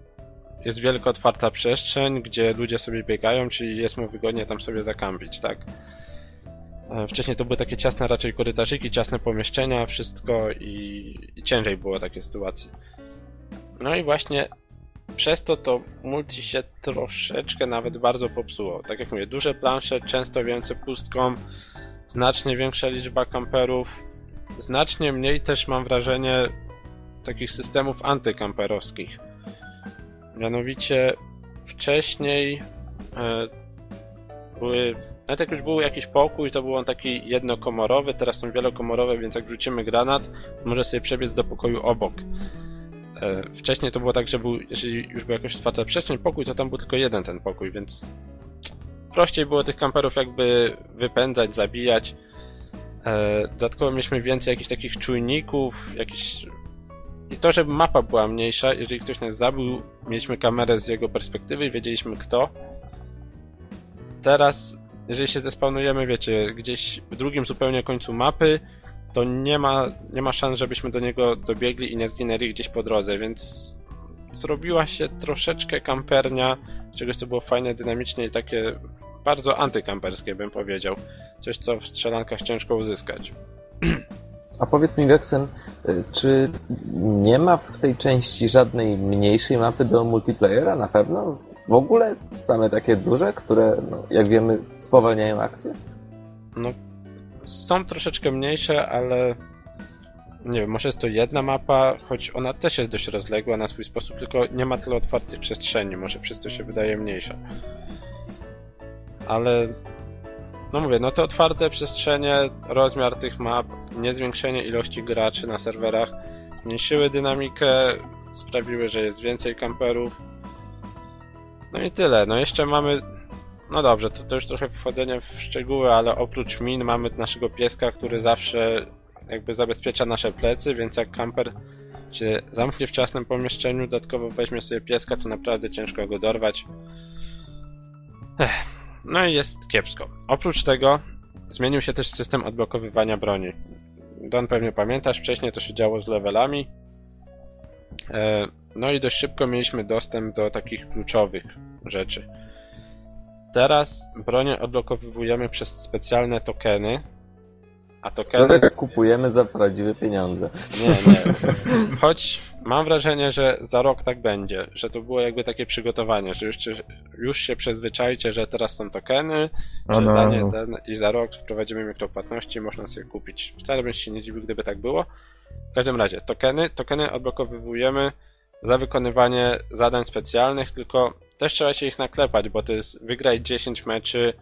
jest wielka otwarta przestrzeń, gdzie ludzie sobie biegają, czyli jest mu wygodnie tam sobie zakampić, tak? E, wcześniej to były takie ciasne raczej korytarzyki, ciasne pomieszczenia, wszystko i, i ciężej było takie sytuacje. No i właśnie przez to to multi się troszeczkę nawet bardzo popsuło. Tak jak mówię, duże plansze, często więcej pustką, znacznie większa liczba kamperów, znacznie mniej też mam wrażenie takich systemów antykamperowskich. Mianowicie wcześniej e, były, nawet jak już był jakiś pokój, to był on taki jednokomorowy, teraz są wielokomorowe, więc jak wrzucimy granat, może sobie przebiec do pokoju obok. E, wcześniej to było tak, że był, jeżeli już był jakoś otwarta przestrzeń, pokój, to tam był tylko jeden ten pokój, więc prościej było tych kamperów jakby wypędzać, zabijać. E, dodatkowo mieliśmy więcej jakichś takich czujników, jakichś... I to, żeby mapa była mniejsza, jeżeli ktoś nas zabił, mieliśmy kamerę z jego perspektywy i wiedzieliśmy kto. Teraz, jeżeli się zespawnujemy, wiecie, gdzieś w drugim zupełnie końcu mapy, to nie ma, nie ma szans, żebyśmy do niego dobiegli i nie zginęli gdzieś po drodze, więc zrobiła się troszeczkę kampernia, czegoś co było fajne, dynamicznie i takie bardzo antykamperskie bym powiedział. Coś co w strzelankach ciężko uzyskać. A powiedz mi, Gexen, y, czy nie ma w tej części żadnej mniejszej mapy do multiplayera na pewno? W ogóle same takie duże, które, no, jak wiemy, spowalniają akcję? No, są troszeczkę mniejsze, ale nie wiem, może jest to jedna mapa, choć ona też jest dość rozległa na swój sposób, tylko nie ma tyle otwartych przestrzeni, może przez to się wydaje mniejsza. Ale no mówię, no te otwarte przestrzenie, rozmiar tych map, niezwiększenie ilości graczy na serwerach zmniejszyły dynamikę, sprawiły, że jest więcej kamperów. No i tyle. No jeszcze mamy no dobrze, to, to już trochę wchodzenie w szczegóły, ale oprócz min mamy naszego pieska, który zawsze jakby zabezpiecza nasze plecy, więc jak kamper się zamknie w ciasnym pomieszczeniu, dodatkowo weźmie sobie pieska, to naprawdę ciężko go dorwać. Ech. No i jest kiepsko. Oprócz tego zmienił się też system odblokowywania broni. Don pewnie pamiętasz, wcześniej to się działo z levelami. E, no i dość szybko mieliśmy dostęp do takich kluczowych rzeczy. Teraz bronię odblokowujemy przez specjalne tokeny. A tokeny. Które kupujemy za prawdziwe pieniądze. Nie, nie. Choć mam wrażenie, że za rok tak będzie, że to było jakby takie przygotowanie, że już, już się przyzwyczajcie, że teraz są tokeny, że no. za nie ten, i za rok wprowadzimy mikropłatności i można sobie kupić. Wcale bym się nie dziwił, gdyby tak było. W każdym razie, tokeny, tokeny odblokowujemy za wykonywanie zadań specjalnych, tylko też trzeba się ich naklepać, bo to jest wygrać 10 meczy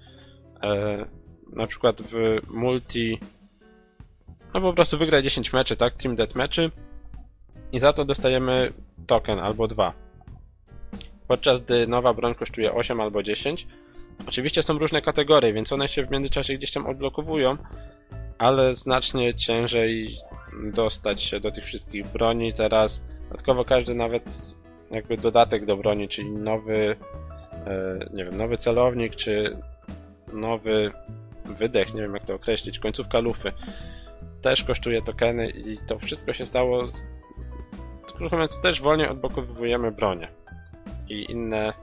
e, na przykład w multi no po prostu wygrać 10 meczy, tak? Team meczy i za to dostajemy token albo dwa. Podczas gdy nowa broń kosztuje 8 albo 10. Oczywiście są różne kategorie, więc one się w międzyczasie gdzieś tam odblokowują, ale znacznie ciężej dostać się do tych wszystkich broni teraz. Dodatkowo każdy nawet jakby dodatek do broni, czyli nowy, e, nie wiem, nowy celownik, czy nowy wydech, nie wiem jak to określić, końcówka lufy, też kosztuje tokeny i to wszystko się stało, krótko mówiąc, też wolniej odblokowujemy bronię i inne,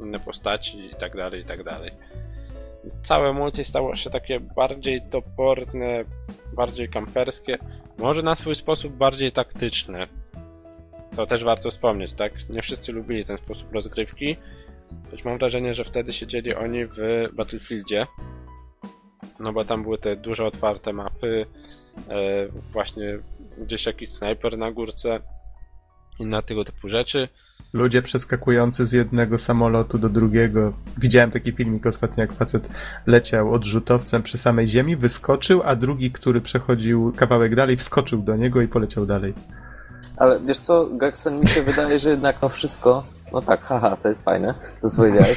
inne postaci i tak dalej, i tak dalej. Całe multi stało się takie bardziej toporne, bardziej kamperskie, może na swój sposób bardziej taktyczne, to też warto wspomnieć, tak? Nie wszyscy lubili ten sposób rozgrywki, choć mam wrażenie, że wtedy siedzieli oni w Battlefieldzie, no bo tam były te duże otwarte mapy, właśnie gdzieś jakiś snajper na górce, inne tego typu rzeczy. Ludzie przeskakujący z jednego samolotu do drugiego. Widziałem taki filmik ostatnio, jak facet leciał odrzutowcem przy samej ziemi, wyskoczył, a drugi, który przechodził kawałek dalej, wskoczył do niego i poleciał dalej. Ale wiesz co, Gaksen, mi się wydaje, że jednak no wszystko, no tak, haha, to jest fajne, to powiedziałeś.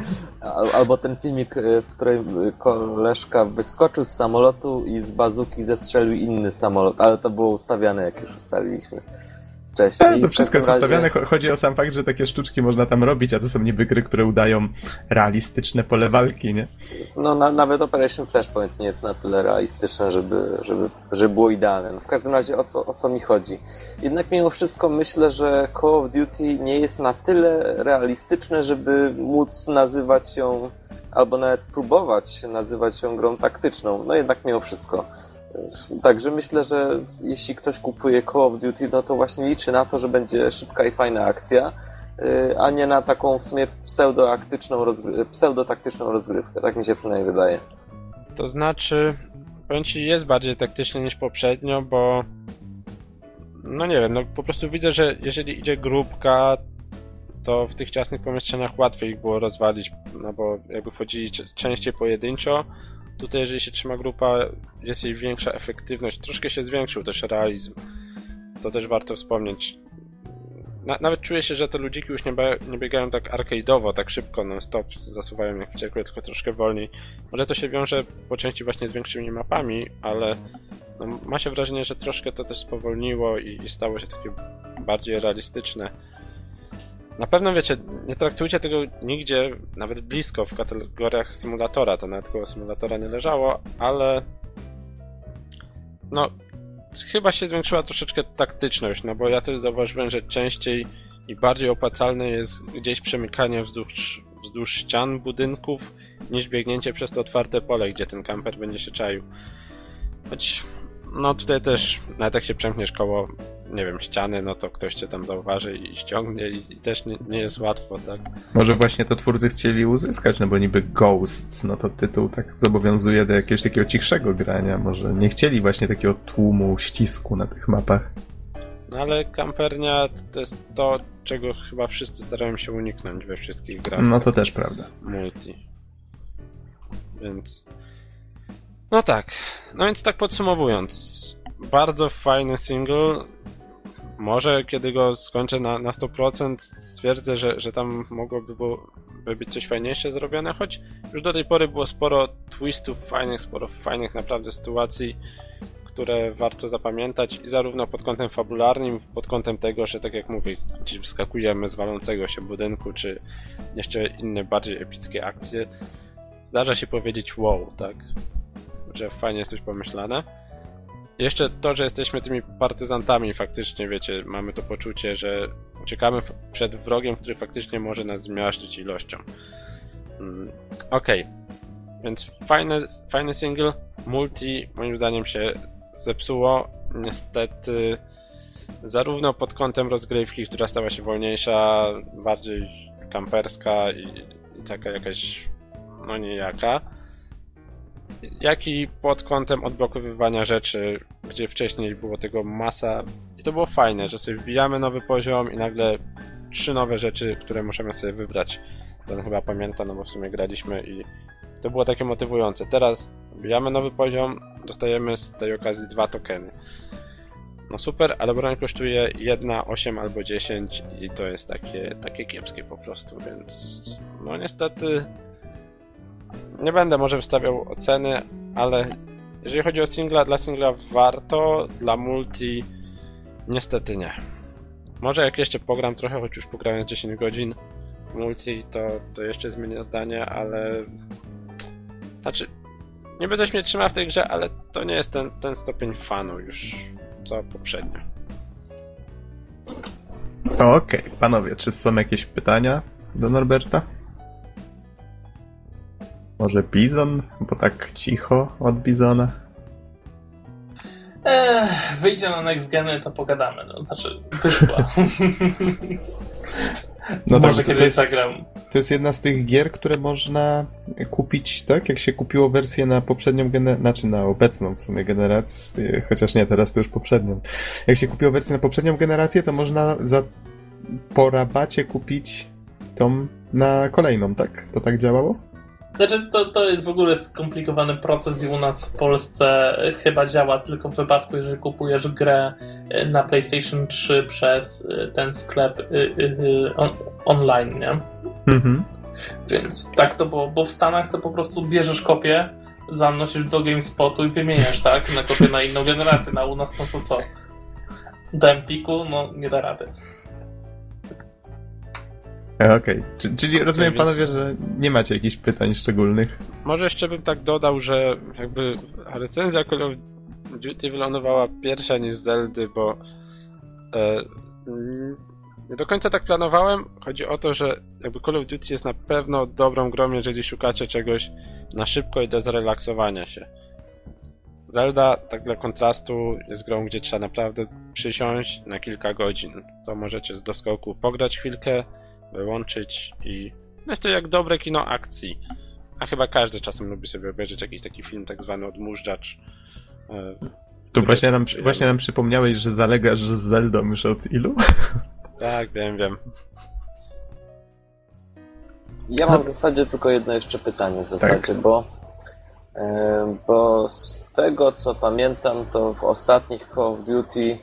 Albo ten filmik, y, w którym koleżka wyskoczył z samolotu i z bazuki zestrzelił inny samolot, ale to było ustawiane, jak już ustaliliśmy wcześniej. to wszystko jest razie... ustawiane. Chodzi o sam fakt, że takie sztuczki można tam robić, a to są niby gry, które udają realistyczne pole walki, nie? No na, nawet Operation Flashpoint nie jest na tyle realistyczne, żeby, żeby, żeby było idealne. No, w każdym razie o co, o co mi chodzi? Jednak mimo wszystko myślę, że Call of Duty nie jest na tyle realistyczne, żeby móc nazywać ją albo nawet próbować nazywać ją grą taktyczną. No jednak mimo wszystko. Także myślę, że jeśli ktoś kupuje Call of Duty, no to właśnie liczy na to, że będzie szybka i fajna akcja, y, a nie na taką w sumie pseudotaktyczną, rozgry rozgrywkę. Tak mi się przynajmniej wydaje. To znaczy, powiem ci, jest bardziej taktyczny niż poprzednio, bo no nie wiem, no po prostu widzę, że jeżeli idzie grupka, to w tych ciasnych pomieszczeniach łatwiej ich było rozwalić, no bo jakby wchodzili częściej pojedynczo, Tutaj, jeżeli się trzyma grupa, jest jej większa efektywność. Troszkę się zwiększył też realizm. To też warto wspomnieć. Na, nawet czuję się, że te ludziki już nie, nie biegają tak arcade'owo, tak szybko, non-stop, zasuwają jak wściekłe, tylko troszkę wolniej. Może to się wiąże po części właśnie z większymi mapami, ale no, ma się wrażenie, że troszkę to też spowolniło i, i stało się takie bardziej realistyczne. Na pewno wiecie, nie traktujcie tego nigdzie, nawet blisko w kategoriach symulatora, to nawet koło symulatora nie leżało, ale no chyba się zwiększyła troszeczkę taktyczność, no bo ja też zauważyłem, że częściej i bardziej opłacalne jest gdzieś przemykanie wzdłuż, wzdłuż ścian budynków niż biegnięcie przez to otwarte pole, gdzie ten kamper będzie się czaił. Choć no tutaj też, nawet jak się przemkniesz koło nie wiem, ściany, no to ktoś cię tam zauważy i ściągnie i, i też nie, nie, jest łatwo, tak? Może właśnie to twórcy chcieli uzyskać, no bo niby Ghosts, no to tytuł tak zobowiązuje do jakiegoś takiego cichszego grania, może nie chcieli właśnie takiego tłumu, ścisku na tych mapach. No ale kampernia to jest to, czego chyba wszyscy starają się uniknąć we wszystkich grach. No to też prawda. Multi. Więc... No tak. No więc tak podsumowując. Bardzo fajny single może kiedy go skończę na, na 100% stwierdzę, że, że tam mogłoby było, by być coś fajniejsze zrobione, choć już do tej pory było sporo twistów fajnych, sporo fajnych naprawdę sytuacji, które warto zapamiętać i zarówno pod kątem fabularnym, pod kątem tego, że tak jak mówię, gdzieś wskakujemy z walącego się budynku, czy jeszcze inne bardziej epickie akcje, zdarza się powiedzieć wow, tak? Że fajnie jest coś pomyślane. Jeszcze to, że jesteśmy tymi partyzantami, faktycznie, wiecie, mamy to poczucie, że uciekamy przed wrogiem, który faktycznie może nas zmiażdżyć ilością. Mm, Okej, okay. więc fajny, fajny single. Multi, moim zdaniem, się zepsuło. Niestety, zarówno pod kątem rozgrywki, która stała się wolniejsza, bardziej kamperska i, i taka jakaś, no niejaka jak i pod kątem odblokowywania rzeczy, gdzie wcześniej było tego masa. I to było fajne, że sobie wbijamy nowy poziom i nagle trzy nowe rzeczy, które możemy sobie wybrać. Ten chyba pamięta, no bo w sumie graliśmy i to było takie motywujące. Teraz wbijamy nowy poziom, dostajemy z tej okazji dwa tokeny. No super, ale broń kosztuje 1, 8 albo 10 i to jest takie, takie kiepskie po prostu, więc no niestety nie będę może wystawiał oceny, ale jeżeli chodzi o singla, dla singla warto, dla multi niestety nie. Może jak jeszcze pogram trochę, choć już pograłem 10 godzin multi, to, to jeszcze zmienię zdanie, ale znaczy nie będę mnie trzymał w tej grze, ale to nie jest ten, ten stopień fanu już co poprzednio. Okej, okay. panowie, czy są jakieś pytania do Norberta? Może Bizon? Bo tak cicho od Bizona. Eee, wyjdzie na Next Geny, to pogadamy. No, znaczy, wyszła. No Może tak, kiedyś to jest, zagram. To jest jedna z tych gier, które można kupić, tak? Jak się kupiło wersję na poprzednią generację, znaczy na obecną w sumie generację, chociaż nie, teraz to już poprzednią. Jak się kupiło wersję na poprzednią generację, to można za po rabacie kupić tą na kolejną, tak? To tak działało? Znaczy, to, to jest w ogóle skomplikowany proces i u nas w Polsce chyba działa tylko w wypadku, jeżeli kupujesz grę e, na PlayStation 3 przez e, ten sklep on, online, nie? Mhm. Więc tak to było, bo w Stanach to po prostu bierzesz kopię, zanosisz do GameSpotu i wymieniasz, tak? Na kopię na inną generację, na u nas no to co? do Empiku, no nie da rady. Okej, okay. czyli okay, rozumiem więc... panowie, że nie macie jakichś pytań szczególnych? Może jeszcze bym tak dodał, że jakby recenzja Call of Duty wylądowała pierwsza niż Zeldy, bo e, nie do końca tak planowałem. Chodzi o to, że jakby Call of Duty jest na pewno dobrą grą, jeżeli szukacie czegoś na szybko i do zrelaksowania się. Zelda, tak dla kontrastu, jest grą, gdzie trzeba naprawdę przysiąść na kilka godzin. To możecie z doskoku pograć chwilkę, wyłączyć i no jest to jak dobre kino akcji. A chyba każdy czasem lubi sobie obejrzeć jakiś taki film tak zwany odmurzacz. E, tu właśnie nam, właśnie nam przypomniałeś, że zalegasz z Zeldą już od ilu? Tak, wiem, wiem. Ja mam w zasadzie tylko jedno jeszcze pytanie w zasadzie, tak. bo, e, bo z tego co pamiętam, to w ostatnich Call of Duty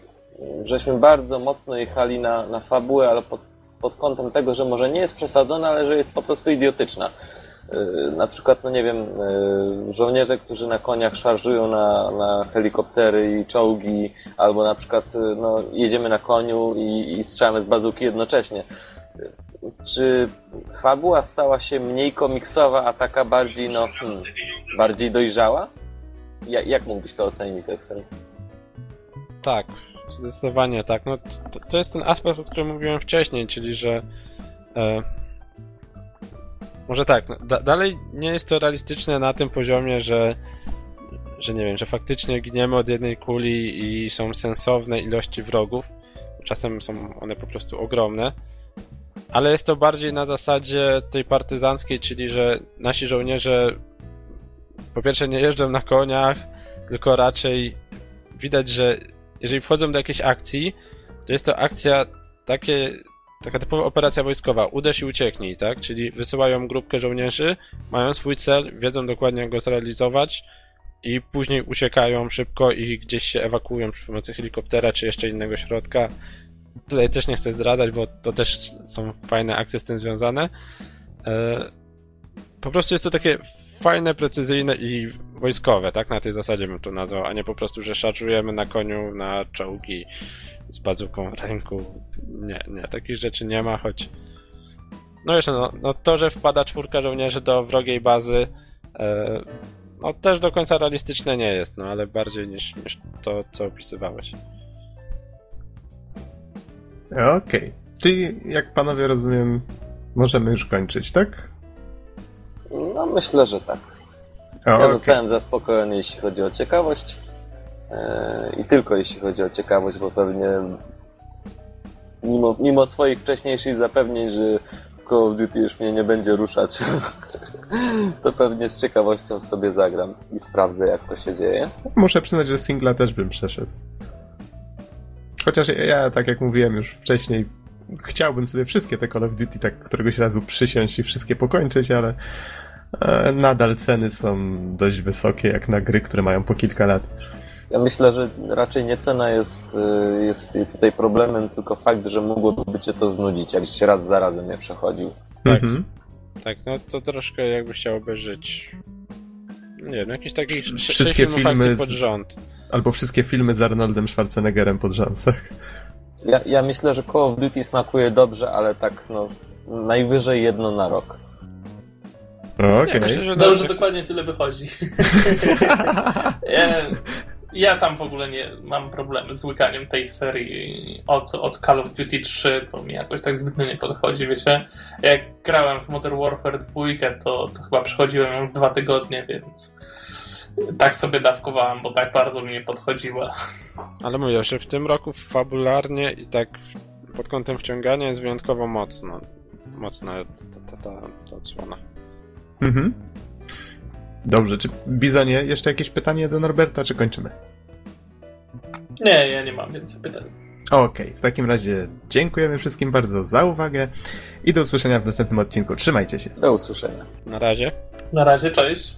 żeśmy bardzo mocno jechali na, na fabułę, ale pod, pod kątem tego, że może nie jest przesadzona, ale że jest po prostu idiotyczna. E, na przykład, no nie wiem, e, żołnierze, którzy na koniach szarżują na, na helikoptery i czołgi, albo na przykład no, jedziemy na koniu i, i strzelamy z bazuki jednocześnie. Czy fabuła stała się mniej komiksowa, a taka bardziej, no, hmm, bardziej dojrzała? Ja, jak mógłbyś to ocenić, Texel? Tak, zdecydowanie tak. No, to, to, jest ten aspekt, o którym mówiłem wcześniej, czyli że e, może tak, no, da, dalej nie jest to realistyczne na tym poziomie, że że nie wiem, że faktycznie giniemy od jednej kuli i są sensowne ilości wrogów. Czasem są one po prostu ogromne ale jest to bardziej na zasadzie tej partyzanckiej, czyli że nasi żołnierze po pierwsze nie jeżdżą na koniach, tylko raczej widać, że jeżeli wchodzą do jakiejś akcji, to jest to akcja takie, taka typowa operacja wojskowa, uderz i ucieknij, tak? Czyli wysyłają grupkę żołnierzy, mają swój cel, wiedzą dokładnie jak go zrealizować i później uciekają szybko i gdzieś się ewakuują przy pomocy helikoptera czy jeszcze innego środka tutaj też nie chcę zdradzać, bo to też są fajne akcje z tym związane. E, po prostu jest to takie fajne, precyzyjne i wojskowe, tak? Na tej zasadzie bym to nazwał, a nie po prostu, że szarżujemy na koniu na czołgi z bazuką w ręku. Nie, nie, takich rzeczy nie ma, choć no jeszcze, no, no to, że wpada czwórka żołnierzy do wrogiej bazy e, no też do końca realistyczne nie jest, no ale bardziej niż, niż to, co opisywałeś. Okej. Okay. Czyli jak panowie rozumiem, możemy już kończyć, tak? No myślę, że tak. O, ja okay. zostałem zaspokojony, jeśli chodzi o ciekawość. Yy, I tylko jeśli chodzi o ciekawość, bo pewnie mimo, mimo swoich wcześniejszych zapewnień, że Call of Duty już mnie nie będzie ruszać, to pewnie z ciekawością sobie zagram i sprawdzę, jak to się dzieje. Muszę przyznać, że singla też bym przeszedł. Chociaż ja, tak jak mówiłem już wcześniej, chciałbym sobie wszystkie te Call of Duty tak któregoś razu przysiąść i wszystkie pokończyć, ale e, nadal ceny są dość wysokie, jak na gry, które mają po kilka lat. Ja myślę, że raczej nie cena jest, e, jest tutaj problemem, tylko fakt, że mogłoby cię to znudzić, jakbyś się raz za razem nie przechodził. Tak. Mhm. Tak, no to troszkę jakby chciał obejrzeć. Nie wiem, jakieś takich wszystkie filmy z... pod rząd. Albo wszystkie filmy z Arnoldem Schwarzeneggerem pod rząsach. Ja, ja myślę, że Call of Duty smakuje dobrze, ale tak no najwyżej jedno na rok. Okej. Okay. Dobrze, dokładnie tyle wychodzi. ja, ja tam w ogóle nie mam problemy z łykaniem tej serii od, od Call of Duty 3, to mi jakoś tak zbytnio nie podchodzi, wiecie. Jak grałem w Modern Warfare 2, to, to chyba przechodziłem ją z dwa tygodnie, więc tak sobie dawkowałem, bo tak bardzo mi nie podchodziła. Ale mówię, że w tym roku fabularnie i tak pod kątem wciągania jest wyjątkowo mocno. Mocna ta, ta, ta, ta odsłona. Mhm. Dobrze, czy Bizonie, jeszcze jakieś pytanie do Norberta, czy kończymy? Nie, ja nie mam więcej pytań. Okej, okay, w takim razie dziękujemy wszystkim bardzo za uwagę i do usłyszenia w następnym odcinku. Trzymajcie się. Do usłyszenia. Na razie. Na razie, cześć.